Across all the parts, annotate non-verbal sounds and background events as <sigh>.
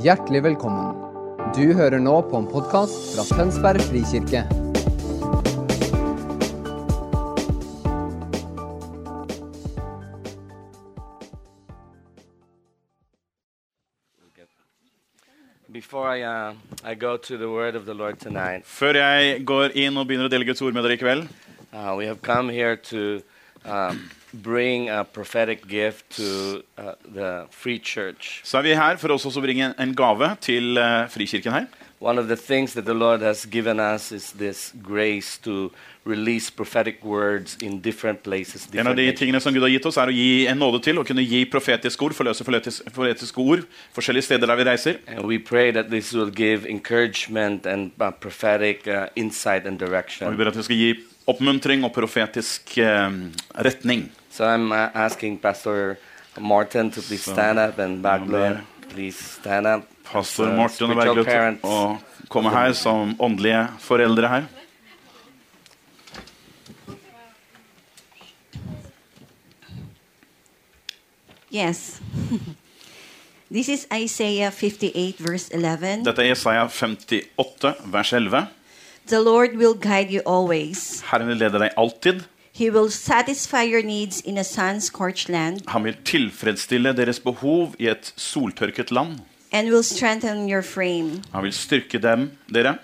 Hjertelig velkommen. Du hører nå på en podkast fra Tønsberg frikirke. Before I, uh, I go to the word of the Lord tonight, Før jeg går inn og begynner å dele Guds ord med dere i kveld, uh, we have come here to um, bring a prophetic gift to uh, the Free Church. så er vi her for også å bringe en gave til uh, Frikirken her. One of the things that the Lord has given us is this grace to release prophetic words in different places. En av de tingene som Gud har gitt oss, er å gi en nåde til å kunne gi profetiske ord, forløse profetiske ord forskjellige steder der vi reiser. And we pray that this will give encouragement and uh, prophetic uh, insight and Og vi ber at det skal gi oppmuntring og profetisk eh, retning. So I'm uh, asking Pastor Martin to please stand up and Bagler, please stand up. Pastor Uh, Morten og Bergljot å komme her som åndelige foreldre her. Yes. <laughs> this is Isaiah 58, verse 11. Dette er Isaiah 58, vers 11. The Lord will guide you always. Herren vil lede deg alltid. He will satisfy your needs in a sun scorched land Han vil tilfredsstille deres behov i et soltørket land. and will strengthen your frame. Han vil styrke dem, dere.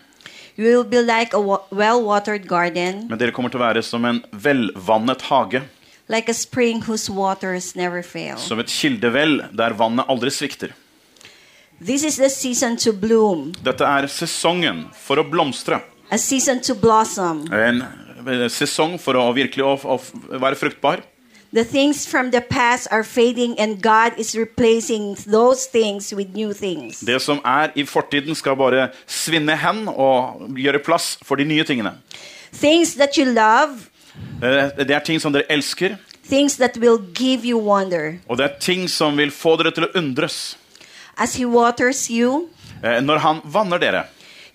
You will be like a well garden, Men dere kommer til å være som en velvannet hage. like a spring whose waters never fail. Som et kildevell der vannet aldri svikter. This is the season to bloom, Dette er sesongen for å blomstre. a season to blossom. En eh, sesong for å virkelig å, å være fruktbar. The things from the past are fading, and God is replacing those things with new things. Det som er i fortiden, skal bare svinne hen og gjøre plass for de nye tingene. Things that you love, Eh, Det er ting som dere elsker, things that will give you wonder. og det er ting som vil få dere til å undres. As He waters you, Eh, Når han vanner dere,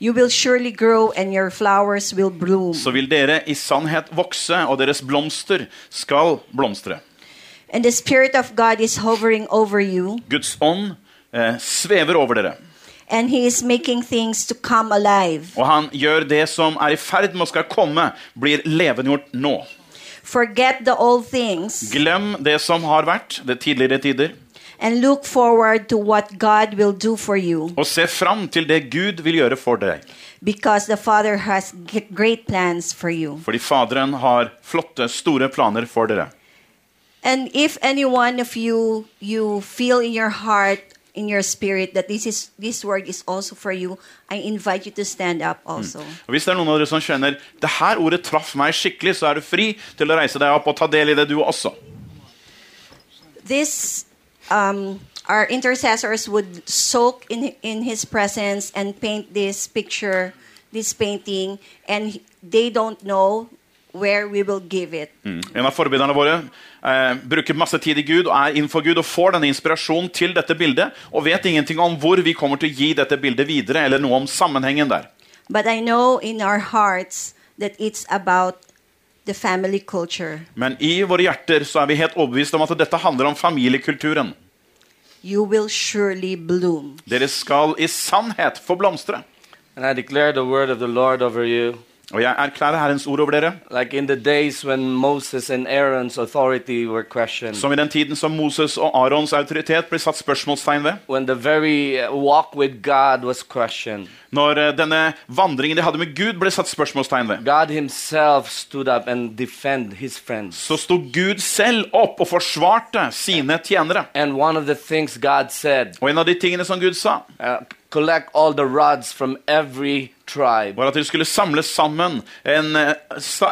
you will surely grow, and your flowers will bloom. så vil dere i sannhet vokse, og deres blomster skal blomstre. And the Spirit of God is hovering over you, Guds ånd eh, svever over dere. and He is making things to come alive. Og han gjør det som er i ferd med å skal komme, blir levendegjort nå. Forget the old things Glem det som har vært, det tidligere tider, and look forward to what God will do for you og se fram til det Gud vil gjøre for deg. because the Father has great plans for you. Fordi Faderen har flotte, store planer for dere. And if any one of you you feel in your heart in your spirit that this is this word is also for you, I invite you to stand up also. Og Hvis det er noen av dere som kjenner det her ordet traff meg skikkelig, så er du fri til å reise deg opp og ta del i det, du også. This um, our intercessors would soak in in his presence and paint this picture, this painting, and they don't know where we will give it. En av forbilderne våre eh, bruker masse tid i Gud og er innenfor Gud og får denne inspirasjonen til dette bildet og vet ingenting om hvor vi kommer til å gi dette bildet videre, eller noe om sammenhengen der. But I know in our hearts that it's about the family culture. Men i våre hjerter så er vi helt overbevist om at dette handler om familiekulturen. You will surely bloom. Dere skal i sannhet få blomstre. And I declare the word of the Lord over you. Og jeg erklærer Herrens ord over dere. Like Som i den tiden som Moses og Arons autoritet ble satt spørsmålstegn ved. when the very uh, walk with God was questioned, Når eh, denne vandringen de hadde med Gud, ble satt spørsmålstegn ved. God Himself stood up and defended His friends. Så sto Gud selv opp og forsvarte sine tjenere. And one of the things God said, Og en av de tingene som Gud sa, uh, collect all the rods from every tribe var at de skulle samle sammen en, eh,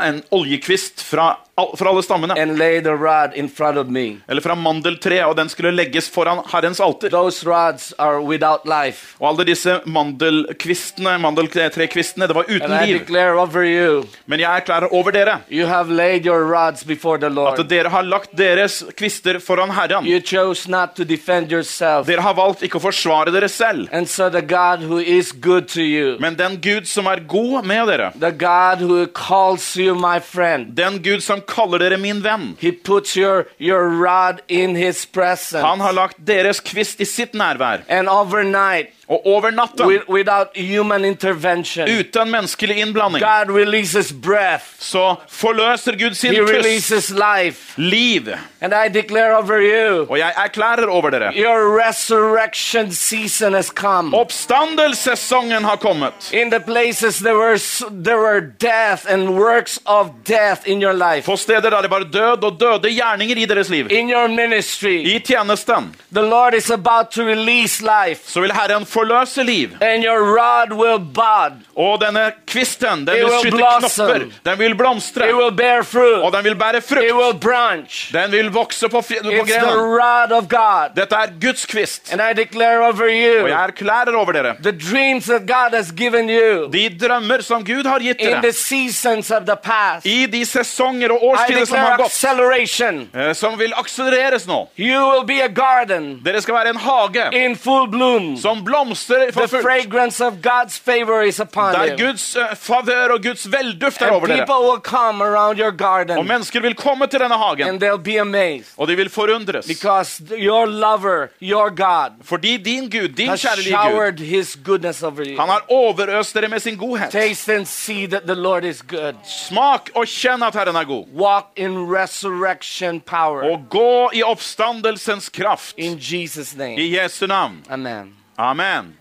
en oljekvist fra, fra alle stammene. and lay the rod in front of me. Eller fra mandeltreet, og den skulle legges foran Herrens alter. Those rods are without life. Og alle disse mandelkvistene, mandeltrekvistene, det var And uten I liv. declare over you, Men jeg erklærer over dere you have laid your rods before the at dere har lagt deres kvister foran Herren. You chose not to defend yourself. Dere har valgt ikke å forsvare dere selv. And so the God who is good to you Men den Gud som er god med dere. the God who calls you my friend. Den Gud som kaller dere min venn. He puts your, your rod in his presence. Han har lagt deres kvist i sitt nærvær. and overnight, Og over natten, wi- without human intervention, uten menneskelig innblanding, God releases breath. så forløser Gud sin He releases life. liv. And I declare over you, Og jeg erklærer over dere your resurrection season has come. oppstandelsessesongen har kommet. In the places there were, there were death and works of death in your life, På steder der det var død og døde gjerninger i deres liv. in your ministry, I tjenesten the Lord is about to release life. så vil Herren forløse liv. And your rod will bud. Og denne kvisten, den It vil skyte blossom. knopper, den vil blomstre, It will bear fruit. og den vil bære frukt. Den vil vokse på, på It's grenen. rod of God. Dette er Guds kvist. And I declare over Og jeg erklærer over dere the dreams that God has given you de drømmer som Gud har gitt dere seasons of the past. i de sesonger og årstider som har gått, eh, som vil akselereres nå. You will be a garden Dere skal være en hage in full bloom. som blomstrer for The fragrance of God's favor is upon Der. Guds eh, favør og Guds velduft er And over dere. will come around your Og mennesker vil komme til denne hagen, and they'll be amazed og de vil forundres. because your lover, your God, Fordi din Gud, din kjærlige Gud, his goodness over you. han har overøst dere med sin godhet. Taste and see that the Lord is good. Smak og kjenn at Herren er god. Walk in resurrection power. Og gå i oppstandelsens kraft. In Jesus' name. I Jesu navn. Amen. Amen.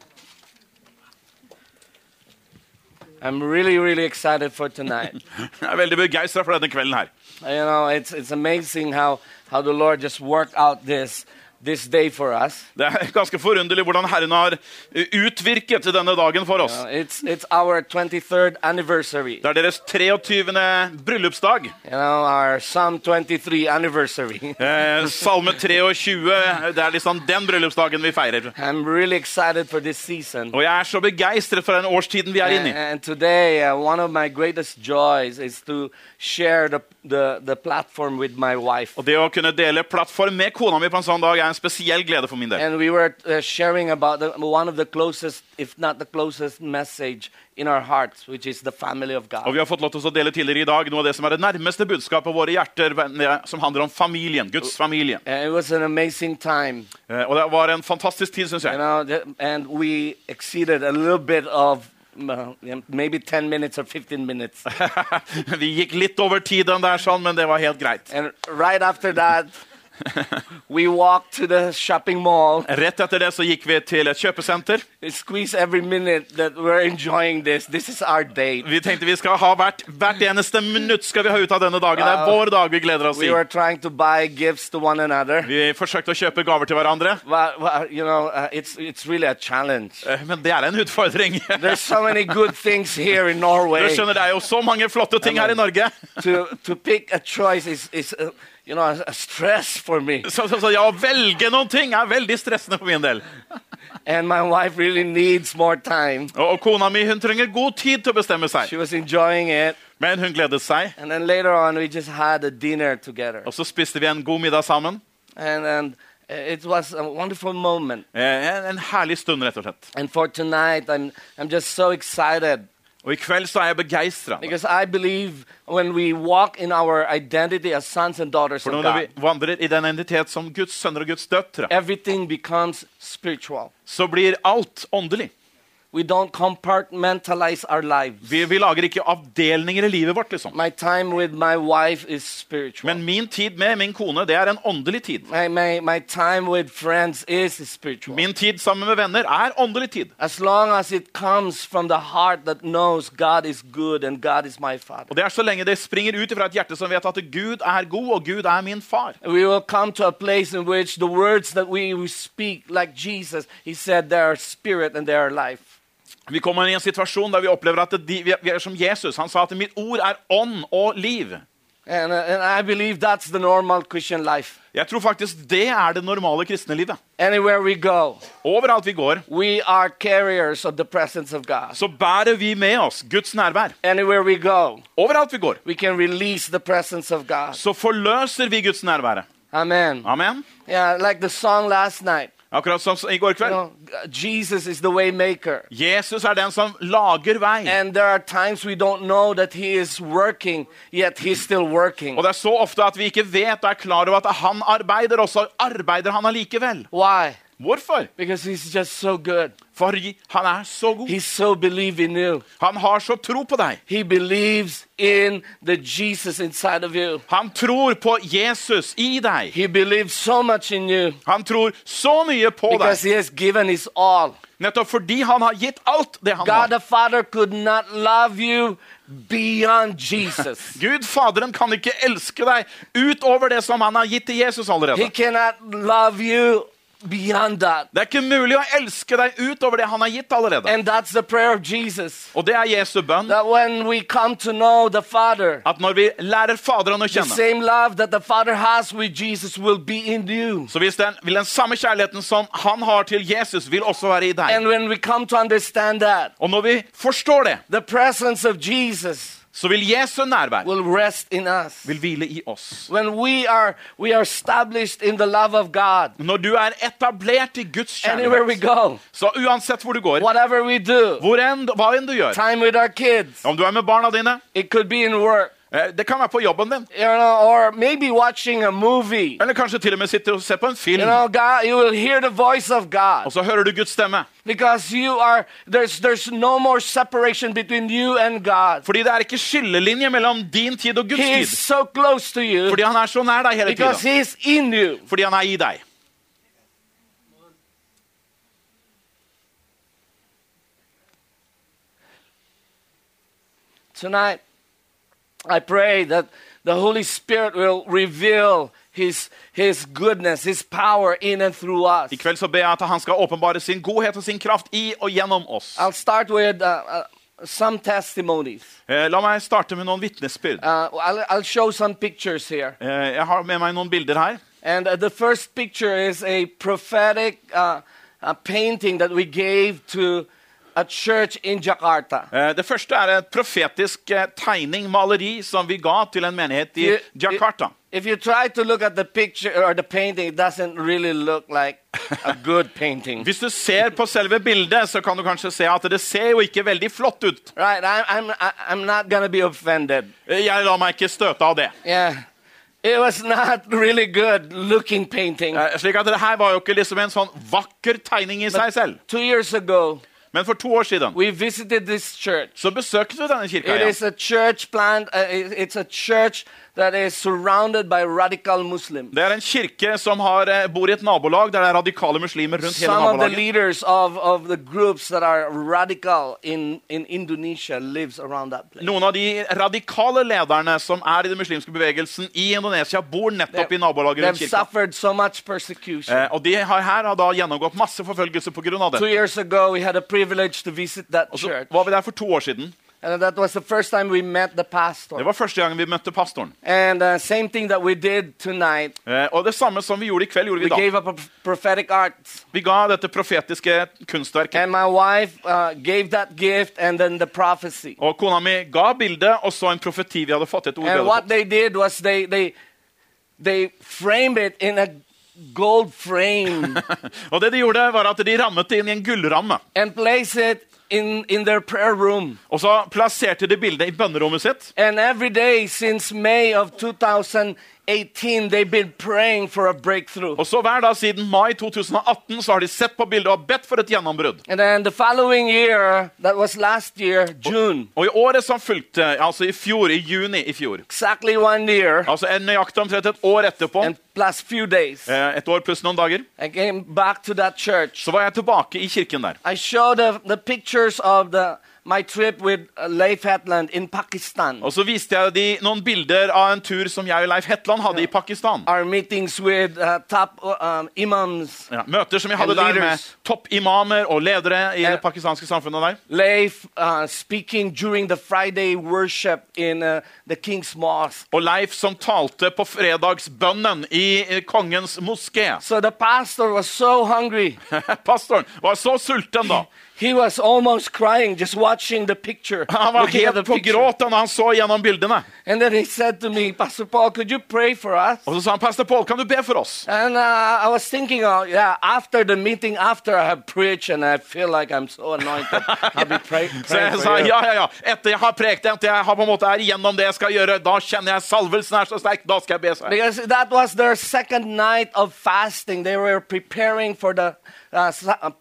I'm really, really excited for tonight. <laughs> Jeg er veldig begeistra for denne kvelden her. you know, it's, it's amazing how, how the Lord just worked out this, this day for us. Det er ganske forunderlig hvordan Herren har eh, utvirket denne dagen for oss. Uh, it's, it's our 23rd anniversary. Det er deres 23. bryllupsdag. You know, our Psalm 23 anniversary. <laughs> Eh, salme 23, det er liksom den bryllupsdagen vi feirer. I'm really excited for this season. Og jeg er så begeistret for den årstiden vi er inne i. and today, uh, one of my greatest joys is to share the, the, the platform with my wife. Og det å kunne dele plattform med kona mi på en sånn dag er en spesiell glede for min del. And we were uh, sharing about the, one of the closest, if not the closest, message in our hearts, which is the family of Og vi har fått lov til å dele tidligere i dag noe av det som er det nærmeste budskapet våre hjerter, som handler om familien, Guds familie. And it was an amazing time, Eh, Og det var en fantastisk tid, syns you jeg. know, th- and we exceeded a little bit of uh, maybe 10 minutes or 15 minutes. <laughs> Vi gikk litt over tiden der, sånn, men det var helt greit. and right after that, <laughs> we walked to the shopping mall. Rett etter det så gikk vi til et kjøpesenter. Squeeze every minute that we're enjoying this. This is our date. Vi tenkte vi skal ha hvert, hvert eneste minutt skal vi ha ut av denne dagen. Det er vår dag vi gleder oss We i. were trying to buy gifts to one another. Vi forsøkte å kjøpe gaver til hverandre, Well, well you know, uh, it's, it's really a challenge. eh, men det er en utfordring. <laughs> There's so many good things here in Du skjønner, Det er jo så mange flotte ting her i Norge. to, to pick a choice is, is uh, you know, a, stress for me. <laughs> Så, så, så ja, å velge noen ting er veldig stressende for min del. And my wife really needs more time. Og, og kona mi hun trenger god tid til å bestemme She seg. was enjoying it. Men hun gledet seg. And then later on, we just had a dinner together. Og så spiste vi en god middag sammen. And, and it was a wonderful moment. Eh, En, en herlig stund, rett og slett. And for tonight, I'm, I'm just so excited Og i kveld så er jeg begeistra. For når vi vandrer i den identitet som Guds sønner og Guds døtre, everything becomes spiritual. så blir alt åndelig. We don't compartmentalize our lives. Vi, vi lager ikke avdelninger i livet vårt, liksom. My time with my wife is spiritual. Men min tid med min kone, det er en åndelig tid. My, my, my time with friends is spiritual. Min tid sammen med venner er åndelig tid. As long as it comes from the heart that knows God is good and God is my Father. Og det er så lenge det springer ut fra et hjerte som vet at Gud er god, og Gud er min far. We will come to a place in which the words that we speak, like Jesus, He said, they are spirit and they are life. Vi kommer i en situasjon der vi opplever at de, vi, er, som Jesus. Han sa at mitt ord er ånd og liv. And, and I believe that's the normal Christian life. Jeg tror faktisk det er det normale kristne livet. Anywhere we go, Overalt vi går, we are carriers of the presence of God. så bærer vi med oss Guds nærvær. Anywhere we go, Overalt vi går, we can release the presence of God. så forløser vi Guds nærvære. Amen. Amen. Yeah, like the song last night. Akkurat som i går You kveld. know, Jesus is the way maker. Jesus er den som lager vei. And there are times we don't know that he is working, yet he's still working. Og det er så ofte at vi ikke vet og er klar over at han arbeider, og så arbeider han allikevel. Why? Hvorfor? Because he's just so good. Fordi han er så god. He's so believe in you. Han har så tro på deg. He believes in the Jesus inside of you. Han tror på Jesus i deg. He believes so much in you Han tror så mye på because deg. he has given his all. Nettopp fordi han har gitt alt det han God har. the Father could not love you beyond Jesus. <laughs> Gud Faderen kan ikke elske deg utover det som han har gitt til Jesus he allerede. cannot love you beyond that. Det er ikke mulig å elske deg utover det han har gitt allerede. And that's the prayer of Jesus. Og det er Jesu bønn. That when we come to know the Father, At når vi lærer Faderen å the kjenne, same love that the Father has with Jesus will be in you. så hvis den, vil den samme kjærligheten som han har til Jesus, vil også være i deg. And when we come to understand that, Og når vi forstår det, the presence of Jesus så vil Jesu nærvær will rest in us. vil hvile i oss. When we are we are established in the love of God, Når du er etablert i Guds anywhere we kjærlighet, go, så uansett hvor du går, whatever we do, hvor enn, hva enn du gjør, time with our kids, om du er med barna dine, it could be in work, det kan være på jobben din, you know, or maybe watching a movie. eller kanskje til og med sitte og se på en You film, know, God, you will hear the voice of God og så hører du Guds stemme. because you are there's there's no more separation between you and God. Fordi det er ikke skillelinje mellom din tid og Guds He is tid. so close to you Fordi han er så nær deg hele because tiden. He is in you. Fordi han er i deg. Tonight, I pray that the Holy Spirit will reveal His, His goodness, His power in and through us. I kveld så ber jeg at han skal åpenbare sin godhet og sin kraft i og gjennom oss. I'll start with uh, uh, some testimonies. Eh, La meg starte med noen vitnesbyrd. Uh, I'll, I'll show some pictures here. Eh, Jeg har med meg noen bilder her. And uh, the first picture is a prophetic uh, a painting that we gave to a church in Jakarta. Eh, Det første er et profetisk eh, tegning, maleri, som vi ga til en menighet i Jakarta. If you try to look at the picture or the painting, it doesn't really look like a good <laughs> painting. Hvis du ser på selve bildet, så kan du kanskje se at det ser jo ikke veldig flott ut. Right? I'm, I'm, I'm not gonna be offended. Eh, Jeg lar meg ikke støte av det. Yeah. It was not really good looking painting. Slik at det her var jo ikke liksom en sånn vakker tegning i seg selv. Two years ago, Men for to år siden så besøkte vi denne kirka igjen. Det er en kirke som har, eh, bor i et nabolag der det er radikale muslimer rundt Some hele nabolaget. of, of in, in. Noen av de radikale lederne som er i den muslimske bevegelsen i Indonesia, bor nettopp i nabolaget rundt kirken. kirka. so. Eh, og de har her har da gjennomgått masse forfølgelse pga. Two det. years ago, we had a privilege to visit that Og så var vi der for to år siden. And that was the first time we met the Det var første gangen vi møtte pastoren. And uh, same thing that we did tonight. Eh, og det samme som vi gjorde i kveld, gjorde We vi da. gave up a prophetic art. Vi ga dette profetiske kunstverket. And my wife uh, gave that gift and then the prophecy. Og kona mi ga bildet og så en profeti vi hadde fått. et ord And what they did was they, they, they framed it in a gold frame <laughs> Og det de gjorde, var at de rammet det inn i en gullramme. and placed it in, in their prayer room. Og så plasserte de bildet i bønnerommet sitt. And every day since May of 2018, they've been praying for a breakthrough. Og så hver dag siden mai 2018 så har de sett på bildet og bedt for et gjennombrudd. And then the following year, that was last year, June, Og i året som fulgte, altså i fjor, i juni i fjor, exactly one year altså en nøyaktig omtrent et år etterpå, and plus few days, eh, et år pluss noen dager, I came back to that church. så var jeg tilbake i kirken der. I showed the, the pictures of the, my trip with uh, Leif Hetland in Pakistan. Og så viste jeg de noen bilder av en tur som jeg og Leif Hetland hadde i Pakistan. Our meetings with uh, top uh, um, imams. Ja, møter som jeg hadde der med leaders. toppimamer og ledere i Ja. det pakistanske samfunnet der. Leif uh, speaking during the Friday worship in uh, the King's Mosque. Og Leif som talte på fredagsbønnen i kongens moské. So the pastor was so hungry. <laughs> Pastoren var så sulten da. <laughs> He was almost crying just watching the picture. Han var helt på gråten når han så gjennom bildene. And then he said to me, Pastor Paul, could you pray for us? Og så sa han, Pastor Paul, kan du be for oss? And uh, I was thinking, uh, yeah, after the meeting, after I have preached and I feel like I'm so anointed, I'll be pray, <laughs> Så jeg sa ja, ja, ja. Etter jeg har prekt, etter jeg har på en måte er igjennom det jeg skal gjøre, da kjenner jeg salvelsen er så sterk, da skal jeg be. Because that was their second night of fasting. They were preparing for the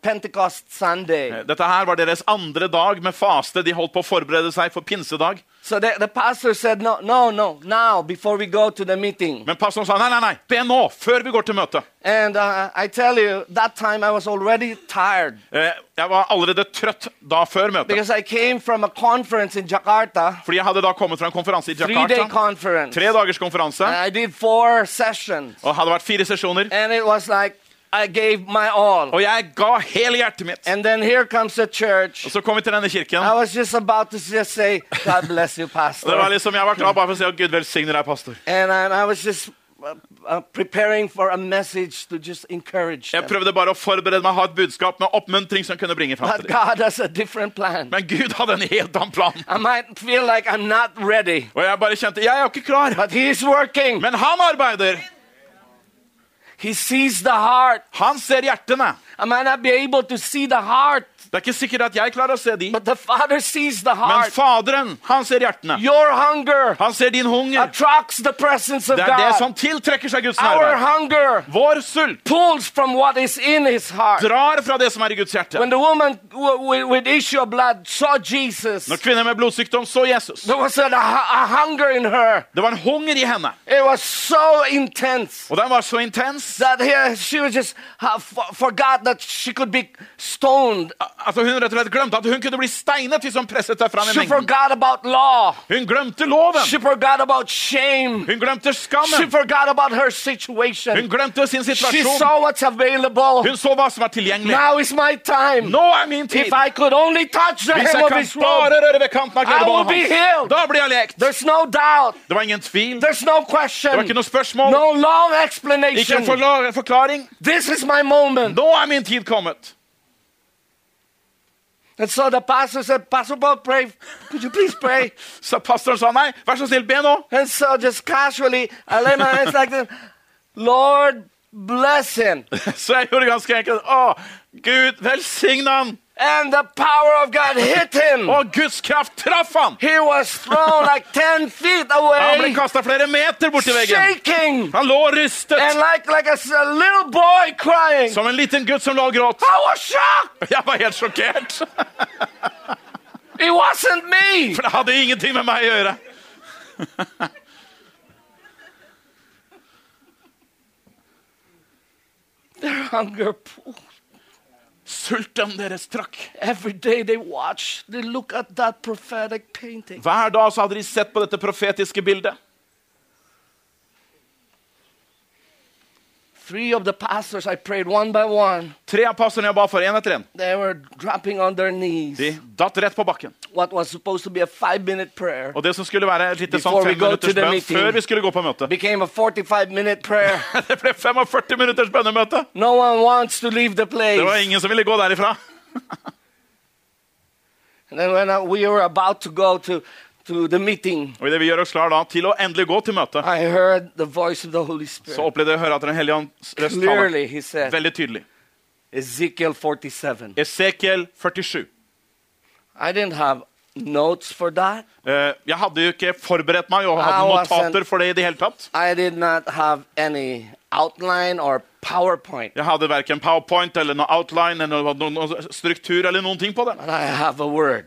Pentecost Sunday. Dette her var deres andre dag med faste. De holdt på å forberede seg for pinsedag. So the, the pastor said, no, no, no, now, before we go to the meeting. Men pastoren sa nei, nei, nei, be nå, før vi går til møtet. And uh, I tell you, that time I was already tired Eh, Jeg var allerede trøtt da før møtet. because I came from a conference in Jakarta, Fordi jeg hadde da kommet fra en konferanse i three day Jakarta. conference. Tre dagers konferanse. And I did four sessions. Og hadde vært fire sesjoner. And it was like I gave my all. Og jeg ga hele hjertet mitt. And then here comes the church. Og så kom vi til denne kirken. I was just about to just say, God bless you, Og det var liksom, Jeg var klar bare for å si at Gud velsigner deg, pastor. And I, I was just uh, uh, preparing for a message to just encourage Jeg prøvde bare å forberede meg, ha et budskap med oppmuntring som kunne bringe fram til dem. God has a different plan. Men Gud hadde en helt annen plan. I might feel like I'm not ready, Og jeg bare kjente jeg er ikke klar. but He's working. Men han arbeider. He sees the heart. Han ser hjertene. I might not be able to see the heart, Det er ikke sikkert at jeg klarer å se de. but the Father sees the Men. Faderen, han ser hjertene. Han ser din hunger. attracts the presence of Det er det som tiltrekker seg Guds Our nærvær. Vår sult pulls from what is in His heart. drar fra det som er i Guds hjerte. When the woman with, with issue of blood saw Jesus, Når kvinner med blodsykdom så Jesus, there was a, a hunger in her. det var en hunger i henne. It was so intense Og den var så intens that here she just uh, forgot that she could be stoned. Altså Hun rett og slett glemte at hun kunne bli steinet hvis hun presset seg fram i She mengden. forgot about law. Hun glemte loven. She forgot about shame. Hun glemte She skammen. forgot about her situation. Hun glemte sin She situasjon. saw what's available. Hun så hva som var tilgjengelig. Now is my time. Nå er min tid! If I could only touch the Hvis jeg kan bare røre ved kanten av hans, da blir jeg lekt. There's no doubt. Det var ingen tvil. There's no question. Det var ikke noe spørsmål. No long Ikke en forklaring. This is my moment. Nå er min tid kommet. And so the pastor said, Pastor Bob, pray. Could you please pray? Så pastoren sa nei, vær så snill, be nå. And so just casually, I lay my hands like this. Lord, bless him. <laughs> Så jeg gjorde ganske enkelt. Å, Gud, velsign han. And the power of God hit him. Og Guds kraft traff han. He was thrown like 10 feet Han ble away, kasta flere meter borti veggen. shaking. Han lå rystet And like, like a, a little boy crying. som en liten gutt som lå og gråt. I was shocked. <laughs> Jeg var helt sjokkert, <laughs> It wasn't me. for det hadde ingenting med meg å gjøre. <laughs> Their hunger pool. Sulten deres trakk. Every day they watch, they look at that prophetic painting. Hver dag så hadde de sett på dette profetiske bildet. Three of the pastors I prayed one by one. Tre av pastorene jeg ba for, én etter én, They were dropping on their knees. de datt rett på bakken. What was supposed to be a five minute prayer Og det som skulle være et lite sånn Before we fem go minutters to the bønn meeting. før vi skulle gå på møte. <laughs> became a 45 minute prayer. <laughs> Det ble 45 minutters bønnemøte. No one wants to leave the place. Det var ingen som ville gå derifra. <laughs> And then when uh, we were about to go to, to the meeting, Og idet vi gjør oss klar da til å endelig gå til møtet, I heard the voice of the Holy så Spirit. opplevde jeg å høre at Den hellige ånds røst taler Clearly, he said, veldig tydelig. Ezekiel 47. Ezekiel 47. I didn't have notes for that. Eh, Jeg hadde jo ikke forberedt meg og hadde I wasn't- notater for det i det hele tatt. I did not have any outline or PowerPoint, Jeg hadde verken PowerPoint eller noe outline eller noe, noe, noe struktur eller noen ting på det. but I have a word.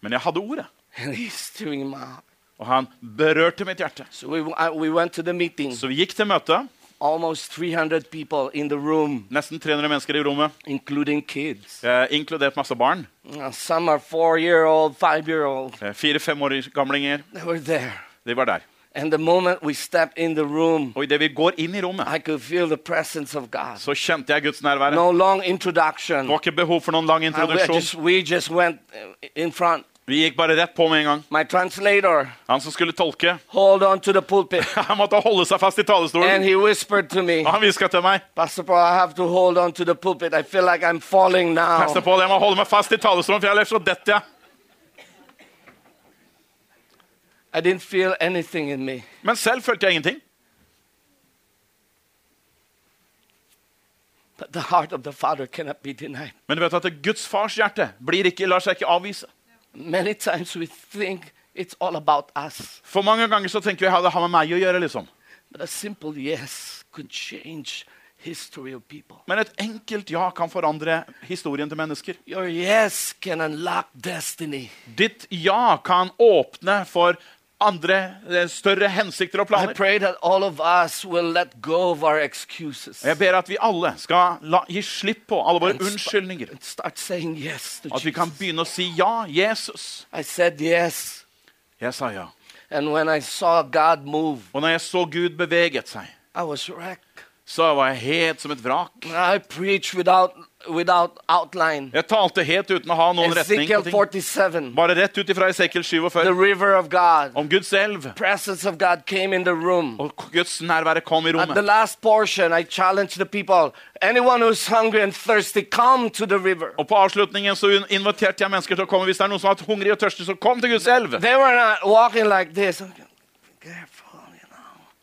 Men jeg hadde ordet, And he's doing my og han berørte mitt hjerte. So we, I, we went to the meeting. Så vi gikk til møtet. Almost 300 people in the room, Nesten 300 mennesker i rommet, including kids. eh, inkludert masse barn. Uh, some are four year old, five year old. Eh, Fire-fem år gamlinger. They were there. De var der. And the moment we stepped in the room, Og idet vi går inn i rommet, I could feel the presence of God. så kjente jeg Guds nærvære. No long introduction. Det var ikke behov for noen lang And we introduksjon. just, we just went uh, in front. Vi gikk bare rett på med en gang. My translator, Han som skulle tolke, hold on to the pulpit. <laughs> han måtte holde seg fast i And talerstolen. he whispered to me, Og han hviska til meg Pastor Paul, I have to hold on to the pulpit. I feel like I'm falling Pastor. Paul, jeg må holde meg fast i talerstolen, for ellers så detter jeg. I didn't feel anything in me. Men selv følte jeg ingenting. But the heart of the Father cannot be denied. Men du vet at Guds fars hjerte blir ikke, lar seg ikke avvise. Many times we think it's all about us. For mange ganger så tenker vi at det har med meg å gjøre. liksom. But a simple yes could change history of people. Men et enkelt ja kan forandre historien til mennesker. Your yes can unlock destiny. Ditt ja kan åpne for andre, eh, større hensikter og planer. pray that all of us will let go of our excuses Og Jeg ber at vi alle skal la, gi slipp på alle våre unnskyldninger. yes At vi kan begynne å si ja, Jesus. Yes. Jeg sa ja. And when I saw God move, Og når jeg så Gud beveget seg, I was wrecked. Så var jeg helt som et vrak. Without, without. Jeg talte helt uten å ha noen retning. Ezekiel på 47, Bare rett ut ifra Esekiel the 47. river of God. Om Guds elv. Presence of God came in the room. Og Guds nærvære kom i At the rommet. last portion, I challenged the people anyone who's hungry and thirsty, come to the river. Og på avslutningen så inviterte jeg mennesker til å komme. Hvis det er noen som har vært hungrig og tørstig, så kom til Guds elv. They were not walking like this. Know.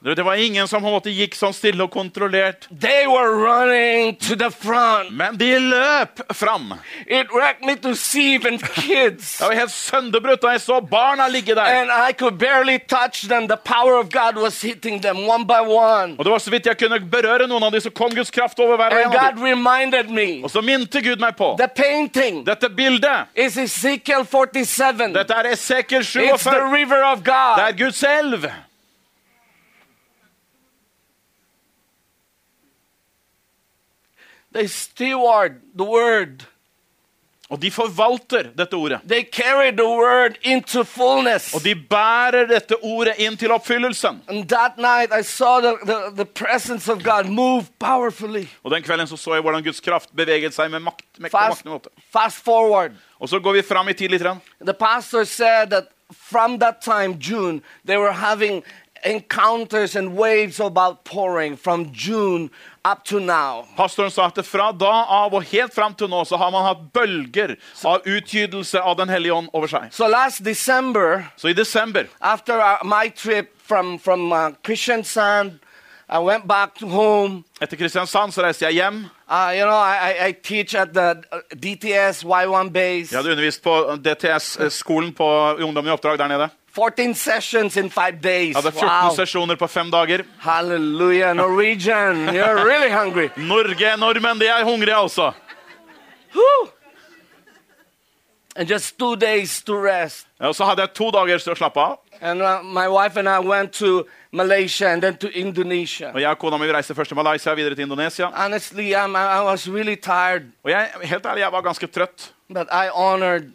Det var ingen som måte gikk sånn stille og kontrollert. They were running to the front. Men de løp fram. It wrecked me to see even kids. <laughs> Jeg var helt sønderbrutt og jeg så barna ligge der. And I could barely touch them. The power of God was hitting them one by one. Og det var så vidt jeg kunne berøre noen av dem, så kom Guds kraft over hver And en av God reminded me Og så minte Gud meg på the painting dette bildet. is Ezekiel 47. Dette er Esekiel It's the 47. river of Det er Gud Guds elv. They steward the word. Og de forvalter dette ordet. They carry the word into fullness. Og de bærer dette ordet inn til oppfyllelsen. And that night I saw the, the, the presence of God move powerfully. Og den kvelden så, så jeg hvordan Guds kraft beveget seg med makt. Med Fast, måte. fast forward. Og så går vi fram i tid litt. The pastor said that from that time, June, they were having encounters and waves of outpouring from June up to now. Pastoren sa at fra da av og helt fram til nå så har man hatt bølger av utgytelse av Den hellige ånd over seg. So last December, Så i desember, after my trip from, from uh, Kristiansand, I went back to home. etter Kristiansand, så reiste jeg hjem. Uh, you know, I, I- I teach at the uh, DTS Y1 base. Jeg hadde undervist på DTS-skolen på Ungdom i oppdrag der nede. 14 sessions in five days. Hadde 14 Wow. sesjoner på fem dager. Hallelujah. Norwegian, you're really hungry. <laughs> Norge, nordmenn, de er hungrige altså. And just two days to rest. Ja, Og så hadde jeg to dager til å slappe av. And uh, my wife and I went to Malaysia and then to Indonesia. Og jeg og kona mi reiste først til Malaysia, videre til Indonesia. Honestly, I'm, I was really tired, Og jeg, helt ærlig, jeg var ganske trøtt. but I honored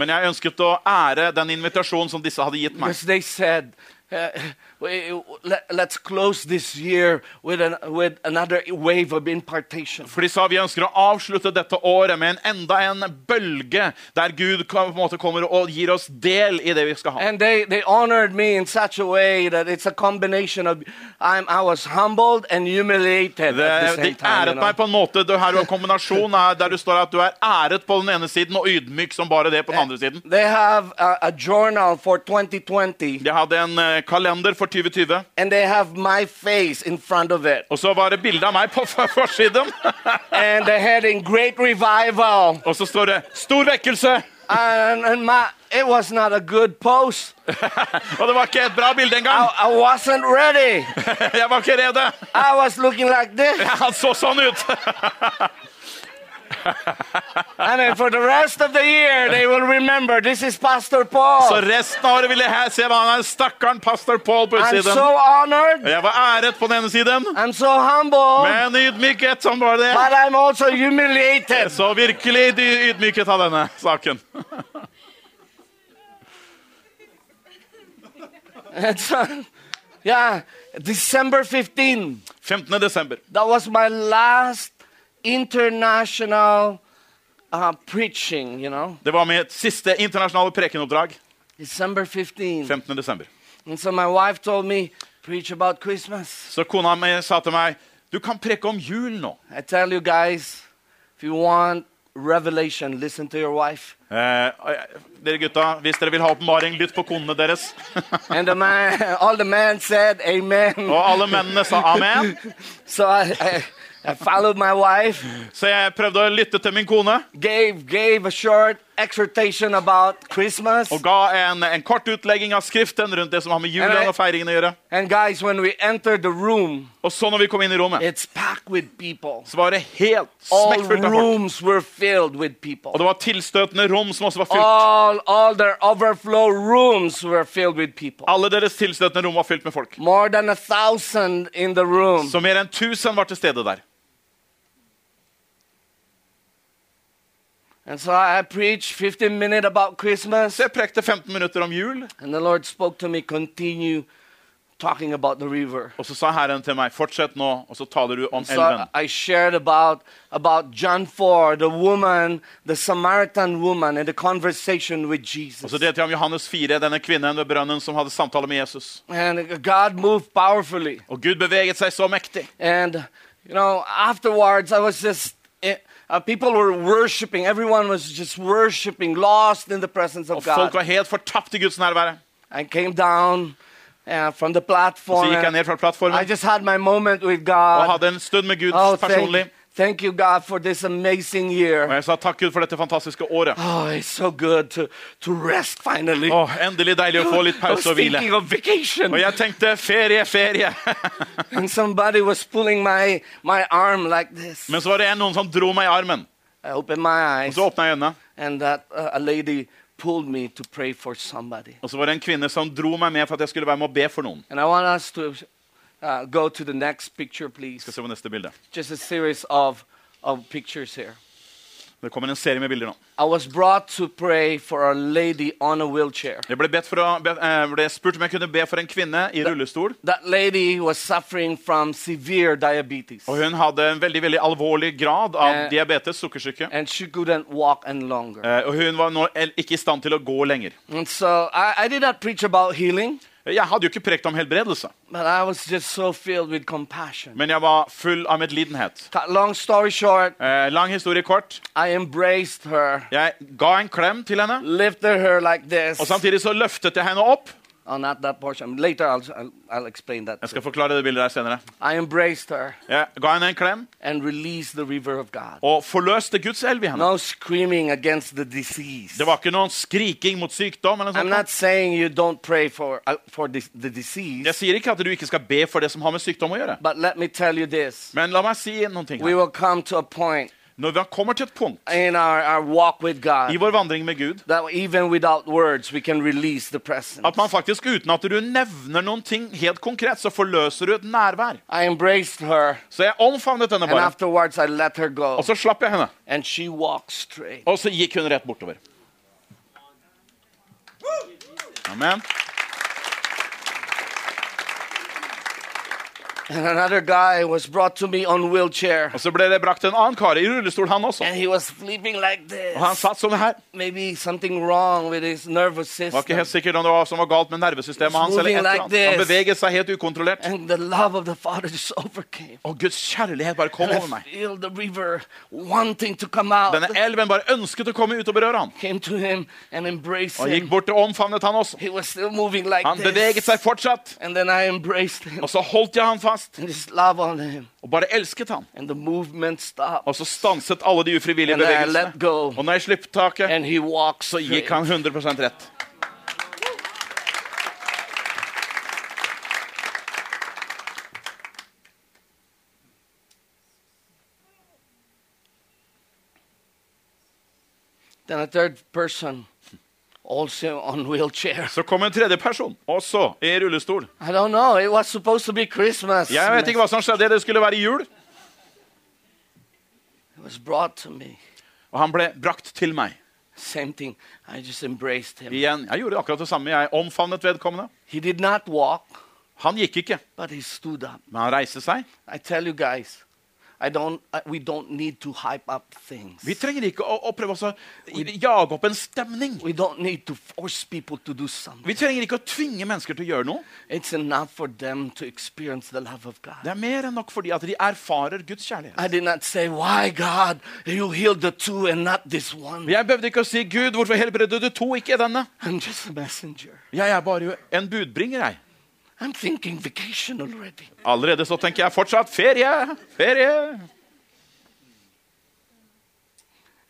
Men jeg ønsket å ære den invitasjonen som disse hadde gitt meg. said, uh, let's close this year with, an, with another wave of impartation. For de sa vi ønsker å avslutte dette året med en enda en bølge der Gud på en måte kommer og gir oss del i det vi skal ha. And they, they honored me in such a way that it's a combination of I'm, I was humbled and humiliated Det, at the de same time. æret meg på en måte. Det her er en kombinasjon der du står at du er æret på den ene siden og ydmyk som bare det på den andre siden. They have a, a journal for 2020, De hadde en eh, kalender for 2020, and they have my face in front of it. og så var det bilde av meg på forsiden. <laughs> And the heading, Great Revival. Og så står det 'Stor vekkelse'. And, and my, it was not a good pose. <laughs> Og det var ikke et bra bilde I, engang. I wasn't ready. <laughs> Jeg var ikke rede. I was looking like this. Han så sånn ut. Så Paul. resten av året ville jeg se hva han er stakkaren pastor Paul på I'm utsiden. so honored. Jeg var æret på den ene siden, I'm so humble. men ydmyket som var det. But I'm also humiliated. Så virkelig ydmyket av denne saken. <laughs> Yeah, December 15, 15. desember. that was my last international uh, preaching, you know, Det var mitt siste internasjonale prekenoppdrag. December 15. 15. desember. And so my wife told me, preach about Christmas. Så kona mi sa til meg du kan preke om jul nå. I tell you guys, if you want revelation, listen to your wife. Eh, dere gutta, Hvis dere vil ha åpenbaring, lytt på konene deres. <laughs> And the man, all the men said, Amen. Og alle mennene sa amen. <laughs> So I, I, I followed my wife, Så jeg prøvde å lytte til min kone gave, gave a short exhortation about Christmas. og ga en, en kort utlegging av Skriften rundt det som har med julen og feiringen å gjøre. And guys, when we entered the room, Og så når vi kom inn i rommet, it's packed with people. så var det helt smekkfullt av folk. were filled with people. Og det var tilstøtende rom som også var fylt. All, all their overflow rooms were filled with people. Alle deres tilstøtende rom var fylt med folk. More than a thousand in the room. Så mer enn 1000 var til stede der. And so I preached 15 minutes about Christmas. Jeg prekte 15 minutter om jul, And the Lord spoke to me, continue talking about the river. og så sa Herren til meg, fortsett nå, og så taler du om So elven. I shared about, about John 4, the woman, the Samaritan woman, and the conversation with Og Jesus. så delte jeg om Johannes 4, denne kvinnen ved brønnen som hadde samtale med Jesus. And God moved powerfully. Og Gud beveget seg så mektig. And, you know, afterwards, I was just, uh, people were worshiping. Everyone was just worshiping, lost in the presence Og God. folk var helt fortapt i Guds nærvære. I came down uh, from the Så gikk jeg ned fra plattformen I just had my moment with og God. hadde en stund med Gud Oh, personlig. Thank, you, God, for this amazing Og jeg sa takk Gud for dette fantastiske året. Oh, it's so good to, to rest finally. Oh, endelig deilig å få litt pause og hvile. of vacation. Og jeg tenkte ferie, ferie. <laughs> And somebody was pulling my, my arm like this. Men så var det en noen som dro meg i armen. I opened my eyes, Så åpna jeg øynene, and that uh, a lady pulled me to pray for somebody. og så var det en kvinne som dro meg med for at jeg skulle være med og be for noen. And I want us to uh, go to the next picture, please. Skal se på neste bilde. Just a series of, of pictures here. Det kommer en serie med bilder nå. I was brought to pray for a lady on a wheelchair. Jeg ble, bedt for å, be, eh, ble spurt om jeg kunne be for en kvinne i rullestol. That lady was suffering from severe diabetes, Og hun hadde en veldig veldig alvorlig grad av Eh. diabetes, sukkersyke. and she couldn't walk any longer. Eh, og hun var nå el- ikke i stand til å gå lenger. And so I, I did not preach about healing, Jeg hadde jo ikke prekt om helbredelse, so men jeg var full av medlidenhet. Long story short, Eh, lang historie kort. I her, Jeg ga en klem til henne, like og samtidig så løftet jeg henne opp. That portion. Later, I'll, I'll, I'll explain that. Jeg skal forklare det bildet der senere. I embraced her Jeg ga henne en klem and released the river of God. og forløste Guds elv i henne. No screaming against the disease. Det var ikke noen skriking mot sykdom. eller I'm not saying you don't pray for, uh, for the, the disease, Jeg sier ikke at du ikke skal be for det som har med sykdom å gjøre. but let me tell you this. Men la meg si noen ting We her. will come to a point Når vi kommer til et punkt in our, our walk with i vår vandring med Gud that even without words we can release the presence. at man faktisk uten at du nevner noen ting helt konkret, så forløser du et nærvær. I embraced her Så jeg omfavnet henne and bare, afterwards I let her go og så slapp jeg henne. and she walked straight. Og så gikk hun rett bortover. Amen. And another guy was brought to me on wheelchair Og så ble det brakt en annen kar i rullestol, han også. and he was sleeping like Og han satt sånn her. Maybe something wrong with his nervous Det var ikke helt sikkert om det var som var galt med nervesystemet hans. eller et eller annet. Han beveget seg helt ukontrollert. And the love of the Father just <laughs> overcame. Og Guds kjærlighet bare kom And over I meg. feel the river wanting to come out. Denne elven bare ønsket å komme ut og berøre ham. Came to him and embraced Og gikk bort og omfavnet han også. He was still moving like Han beveget seg fortsatt. And then I embraced him Og så holdt jeg han fast and just love on him. og bare elsket han. And the movement stopped. Og så stanset alle de ufrivillige And I let bevegelsene. go. Og når jeg slippet taket, And he walked så straight. gikk han 100 rett. Then a third person, also on wheelchair. Så kom en tredje person, også i rullestol. I don't know. It was supposed to be Christmas. Jeg vet ikke hva som skjedde, det skulle være jul. It was brought to me. Og han ble brakt til meg. Same thing. I just embraced him. Igjen, jeg gjorde akkurat det samme. Jeg omfavnet vedkommende. He did not walk, Han gikk ikke, but he stood up. men han reiste seg. I tell you guys, don't, I, don't need to hype up things. Vi trenger ikke å, å prøve å jage opp en stemning. Vi trenger ikke å tvinge mennesker til å gjøre noe. It's enough for them to experience the love of God. Det er mer enn nok fordi at de erfarer Guds kjærlighet. Say, God? Jeg behøvde ikke å si 'Gud, hvorfor helbredet du to, ikke denne'? Jeg er bare en budbringer, jeg. I'm thinking vacation already. Allerede så tenker jeg fortsatt ferie, ferie.